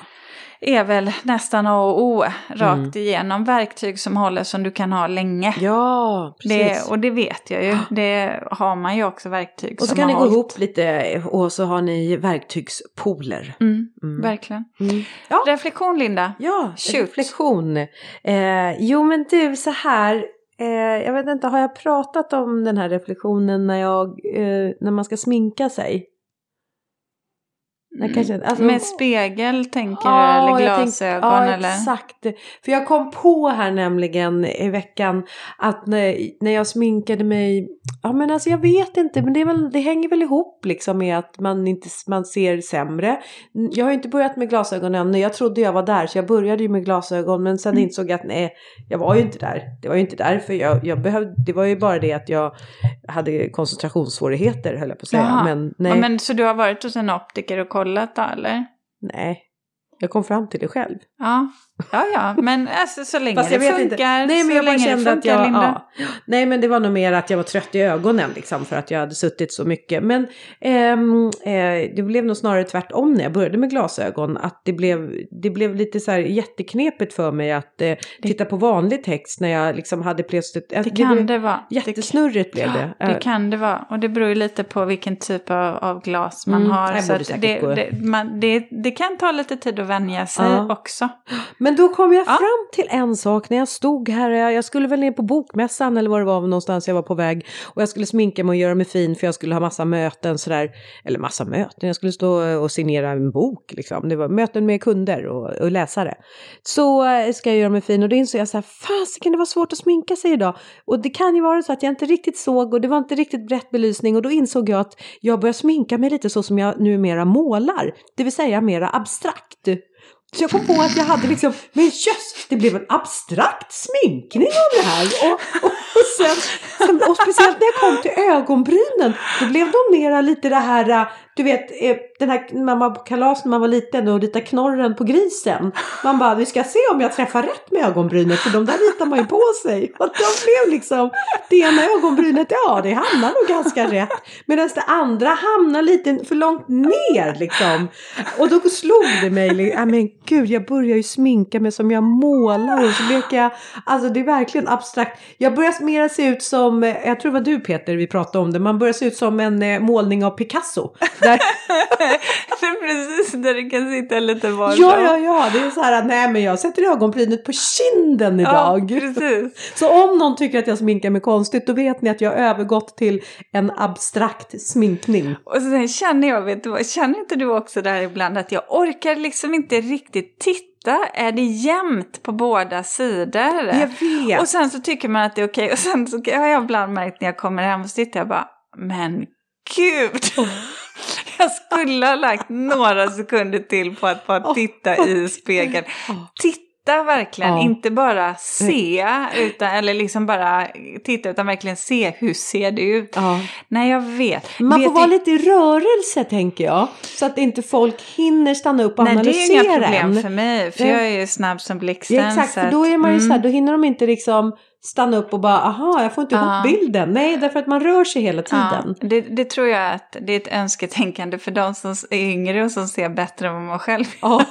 Är väl nästan A och O rakt Mm. igenom. Verktyg som håller som du kan ha länge. ja, precis. Det, och det vet jag ju. Det har man ju också verktyg och så som kan ni gå hållit. ihop lite och så har ni verktygspooler. Mm, Mm. Verkligen. Mm. Ja. Reflektion Linda. Ja, Shoot. reflektion. Eh, jo men du, så här. Eh, jag vet inte, har jag pratat om den här reflektionen när, jag, eh, när man ska sminka sig? Nej, kanske inte. Alltså- Med spegel tänker du eller glasögon ja, eller? exakt. För jag kom på här nämligen i veckan att när, när jag sminkade mig, ja men alltså jag vet inte, men det, väl, det hänger väl ihop liksom med att man inte man ser sämre. Jag har ju inte börjat med glasögon än, jag trodde jag var där så jag började ju med glasögon men sen Mm. insåg jag att nej, jag var ju inte där. Det var ju inte därför jag, jag behövde, det var ju bara det att jag hade koncentrationssvårigheter höll jag på att säga. Jaha. Men nej, Ja, men, så du har varit hos en optiker och kollat då eller? nej. Jag kom fram till det själv. Ja, ja, ja. men alltså, så länge Fast det jag vet funkar. inte. Nej men jag bara det kände att jag, Linda. ja. Nej men det var nog mer att jag var trött i ögonen liksom för att jag hade suttit så mycket. Men ehm, eh, det blev nog snarare tvärtom när jag började med glasögon. Att det blev, det blev lite så här jätteknepigt för mig att eh, titta på vanlig text när jag liksom hade plötsligt. Det kan det vara. Jättesnurrigt blev det. Det kan det vara. Och det beror ju lite på vilken typ av, av glas man Mm, har. det Så det, det, man, det, det kan ta lite tid att vänja sig Ja. också. Men då kom jag Ja. fram till en sak när jag stod här. Jag, skulle väl ner på bokmässan eller vad det var någonstans jag var på väg. Och jag skulle sminka mig och göra mig fin för jag skulle ha massa möten sådär. Eller massa möten, jag skulle stå och signera en bok liksom. Det var möten med kunder och, och läsare. Så eh, ska jag göra mig fin och då insåg jag så här, fasiken det var svårt att sminka sig idag. Och det kan ju vara så att jag inte riktigt såg och det var inte riktigt brett belysning och då insåg jag att jag börjar sminka mig lite så som jag numera målar. Det vill säga mera abstrakt. Så jag kom på att jag hade liksom, men just, det blev en abstrakt sminkning av det här. Och, och, och, sen, sen, och speciellt när jag kom till ögonbrynen, då blev de mera lite det här, äh, du vet, eh, den här när man var på kalas när man var liten och ritade knorren på grisen. Man bara, vi ska se om jag träffar rätt med ögonbrynet, för de där ritar man ju på sig. Och de blev liksom, det ena ögonbrynet, ja det hamnar nog ganska rätt. Medan det andra hamnar lite för långt ner liksom. Och då slog det mig, li- äh, men gud jag börjar ju sminka mig som jag målar och så leker jag, alltså det är verkligen abstrakt. Jag börjar mer se ut som, eh, jag tror det var du Peter vi pratade om det, man börjar se ut som en eh, målning av Picasso. Där, det är precis där det kan sitta lite var ja, ja, ja, det är så här nej men jag sätter ögonbrynet på kinden Ja, idag. precis. Så om någon tycker att jag sminkar mig konstigt då vet ni att jag har övergått till en abstrakt sminkning. Och sen känner jag, vet du vad, känner inte du också där ibland att jag orkar liksom inte riktigt titta? Är det jämnt på båda sidor? Jag vet. Och sen så tycker man att det är okej. Och sen så har jag ibland märkt när jag kommer hem och sitter jag bara, men gud! Jag skulle ha lagt några sekunder till på att bara titta i spegeln. Titta verkligen, Ja. inte bara se, utan, eller liksom bara titta, utan verkligen se hur ser det ut. Ja. Nej, jag vet. Man vet får vara lite i rörelse tänker jag. Så att inte folk hinner stanna upp och Nej, det är analysera inga problem en. för mig, för Nej. jag är ju snabb som blixten. Ja, exakt, för då är man ju mm. så här, då hinner de inte liksom stanna upp och bara, aha, jag får inte Ja. ihop bilden. Nej, därför att man rör sig hela tiden. Ja, det, det tror jag att det är ett önsketänkande för de som är yngre och som ser bättre än vad man själv Ja.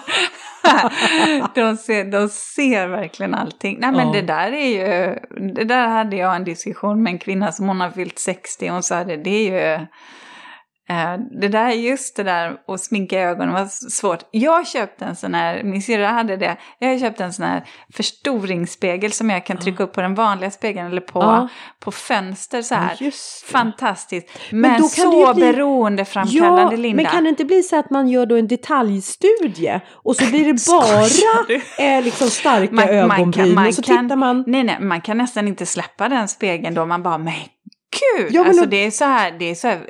de, ser, de ser verkligen allting. Nej men Ja. det där är ju, det där hade jag en diskussion med en kvinna som hon har fyllt 60 och hon sa det, det är ju, det där, just det där att sminka ögonen var svårt. Jag köpte en sån här, min syrra hade det, jag köpte en sån här förstoringsspegel som jag kan trycka upp på den vanliga spegeln eller på, Ja. på fönster så här. Ja. Fantastiskt. Men Men, så bli- beroendeframkallande Linda. men kan det inte bli så att man gör då en detaljstudie och så blir det bara eh, liksom starka Man- man kan- ögonbryn man och så kan- tittar man. Nej, nej, man kan nästan inte släppa den spegeln då. Man bara, men gud! Ja, alltså då- det är så här, det är så här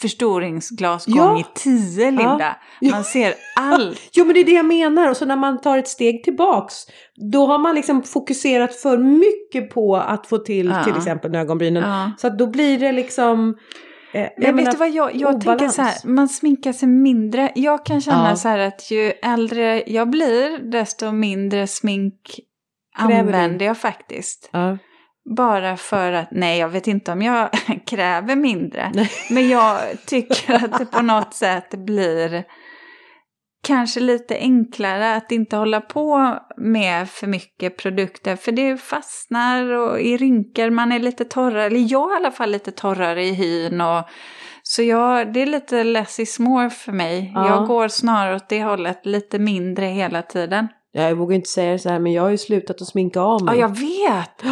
förstoringsglas Ja. gånger tio, Linda. Ja. Man ser allt. Jo men det är det jag menar och så när man tar ett steg tillbaks då har man liksom fokuserat för mycket på att få till till exempel ögonbrynen. Så att då blir det liksom eh, jag Men vet du vad, jag, jag tänker så här, man sminkar sig mindre. Jag kan känna så här att ju äldre jag blir, desto mindre smink använder jag faktiskt. Ja. Bara för att, nej jag vet inte om jag kräver mindre. Nej. Men jag tycker att det på något sätt blir kanske lite enklare att inte hålla på med för mycket produkter. För det fastnar och i rynkor, man är lite torrare, eller jag är i alla fall lite torrare i hyn. Och, så jag, det är lite less is more för mig. Ja. Jag går snarare åt det hållet, lite mindre hela tiden. Ja, jag vågar inte säga det så här men jag har ju slutat att sminka av Ja, mig. jag vet!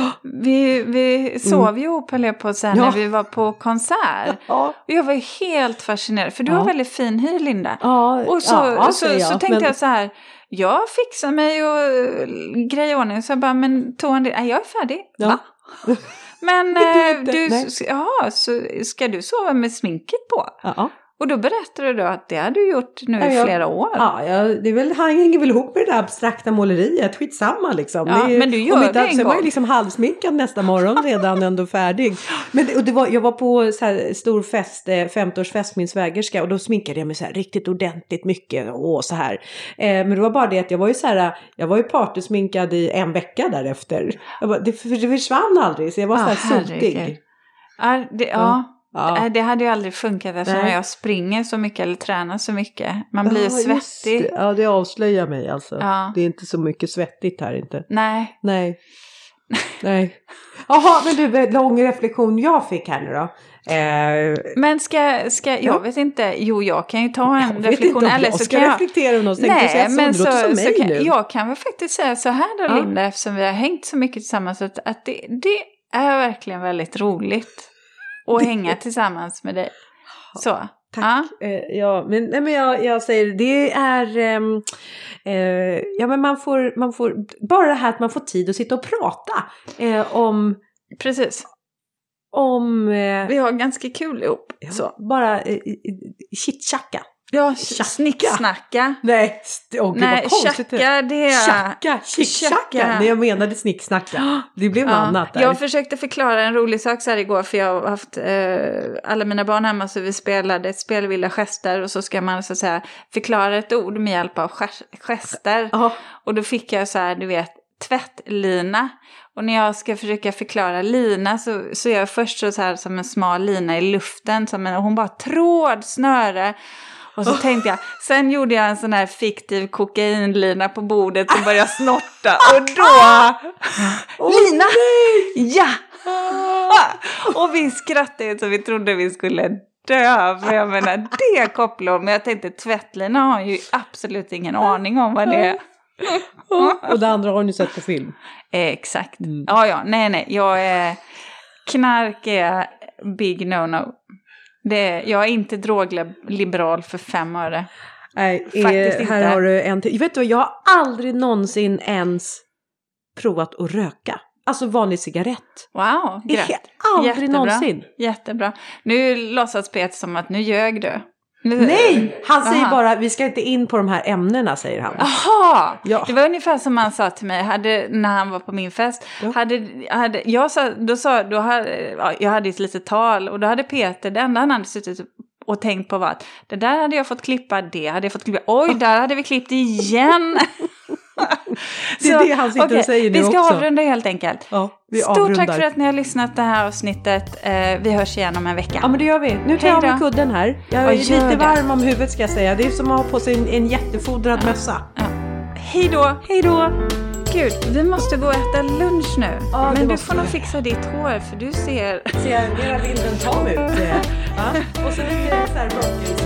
Vi, vi sov ju ihop höll jag på att säga Ja. när vi var på konsert. Ja. Och jag var helt fascinerad, för du Ja. har väldigt fin hy Linda. Ja, Och så, ja, så, säger så jag, tänkte men- jag så här, jag fixar mig och eh, grejer i ordning. Så jag bara, men tog han det? Nej, jag är färdig. Ja. Va? Men du eh, jaha, så ska du sova med sminket på? Ja. Och då berättade du att det har du gjort nu Ja, i jag- flera år. Ja, ja, det är väl, han hänger väl ihop med det där abstrakta måleriet, skitsamma liksom. Ja, ju- men du gör det en så är man ju gång. liksom halvsminkad nästa morgon redan ändå färdig. Men och det var, jag var på så här stor fest, eh, 50-årsfest, min svägerska och då sminkade jag mig så här riktigt ordentligt mycket och så här. Eh, men det var bara det att jag var ju så här, jag var ju partysminkad i en vecka därefter. Bara, det, det försvann aldrig så jag var så här Ah, sotig. Ja, det, ja. Ja. Det hade ju aldrig funkat eftersom Nej. jag springer så mycket eller tränar så mycket. Man blir ju Ja, svettig. det. Ja, det avslöjar mig alltså. Ja. Det är inte så mycket svettigt här inte. Nej, Nej. Nej. Jaha, men du, lång reflektion jag fick här nu då. Eh, men ska, ska jag Ja. vet inte, jo jag kan ju ta en jag vet reflektion. inte om jag så ska kan jag, reflektera om något. Nej, så, men så, så mig kan, jag kan väl faktiskt säga så här då Ja. Linda, eftersom vi har hängt så mycket tillsammans, att, att det, det är verkligen väldigt roligt att hänga tillsammans med dig. Så. Tack. Ja. Eh, ja, men, nej, men jag, jag säger det är... ehm, eh, ja, men man får, man får... Bara det här att man får tid att sitta och prata eh, om... Precis. om eh, Vi har ganska kul ihop. Så. Bara eh, chitchacka. Ja, Tjacka. snicksnacka. Nej, åh gud Nej, vad konstigt. tjacka det är... Tjacka. Tjacka. Nej, jag menade snicksnacka. Det blev något Ja, annat där. jag försökte förklara en rolig sak så här igår för jag har haft eh, alla mina barn hemma så vi spelade ett spel Vilda gester och så ska man så att säga förklara ett ord med hjälp av ges- gester. Ja. Och då fick jag så här, du vet, tvättlina. Och när jag ska försöka förklara lina så, så gör jag först så, så här som en smal lina i luften. Som en, och hon bara tråd, snöre. Och så tänkte jag, sen gjorde jag en sån här fiktiv kokainlina på bordet och började snorta. Och då... Lina! Ja! Och vi skrattade så vi trodde vi skulle dö. För jag menar, det kopplar hon. Men jag tänkte, tvättlina har ju absolut ingen aning om vad det är. Och det andra har ni sett på film. Eh, Exakt. Mm. Ja, ja, nej, nej. Jag är... Knark är big no-no. Det jag är inte drogliberal för fem öre. Nej, Faktiskt eh, här inte. har du en till. Vet du jag har aldrig någonsin ens provat att röka. Alltså vanlig cigarett. Wow, grätt. aldrig Jättebra. någonsin. Jättebra. Nu låtsas Peter som att nu ljög du. Nej, han säger Aha. bara vi ska inte in på de här ämnena säger han. Aha! Ja. Det var ungefär som han sa till mig hade, när han var på min fest. Ja. Hade, hade, jag sa, då sa, då hade, ja, jag hade ett litet tal och då hade Peter, det enda han hade suttit och tänkt på var att det där hade jag fått klippa, det hade jag fått klippa, oj där hade vi klippt igen. det är det han sitter okej, och säger nu Vi ska också. avrunda helt enkelt. Ja, Stort avrundar. tack för att ni har lyssnat det här avsnittet. Eh, vi hörs igen om en vecka. Ja men det gör vi. Nu tar jag av mig kudden här. Jag är Ja, lite det. varm om huvudet ska jag säga. Det är som att ha på sig en, en jättefodrad mössa. Hej då! Hej då! Gud, vi måste gå och äta lunch nu. Ja, Men du får nog fixa ditt hår för du ser... Ser jag mera bilden ta mig ut?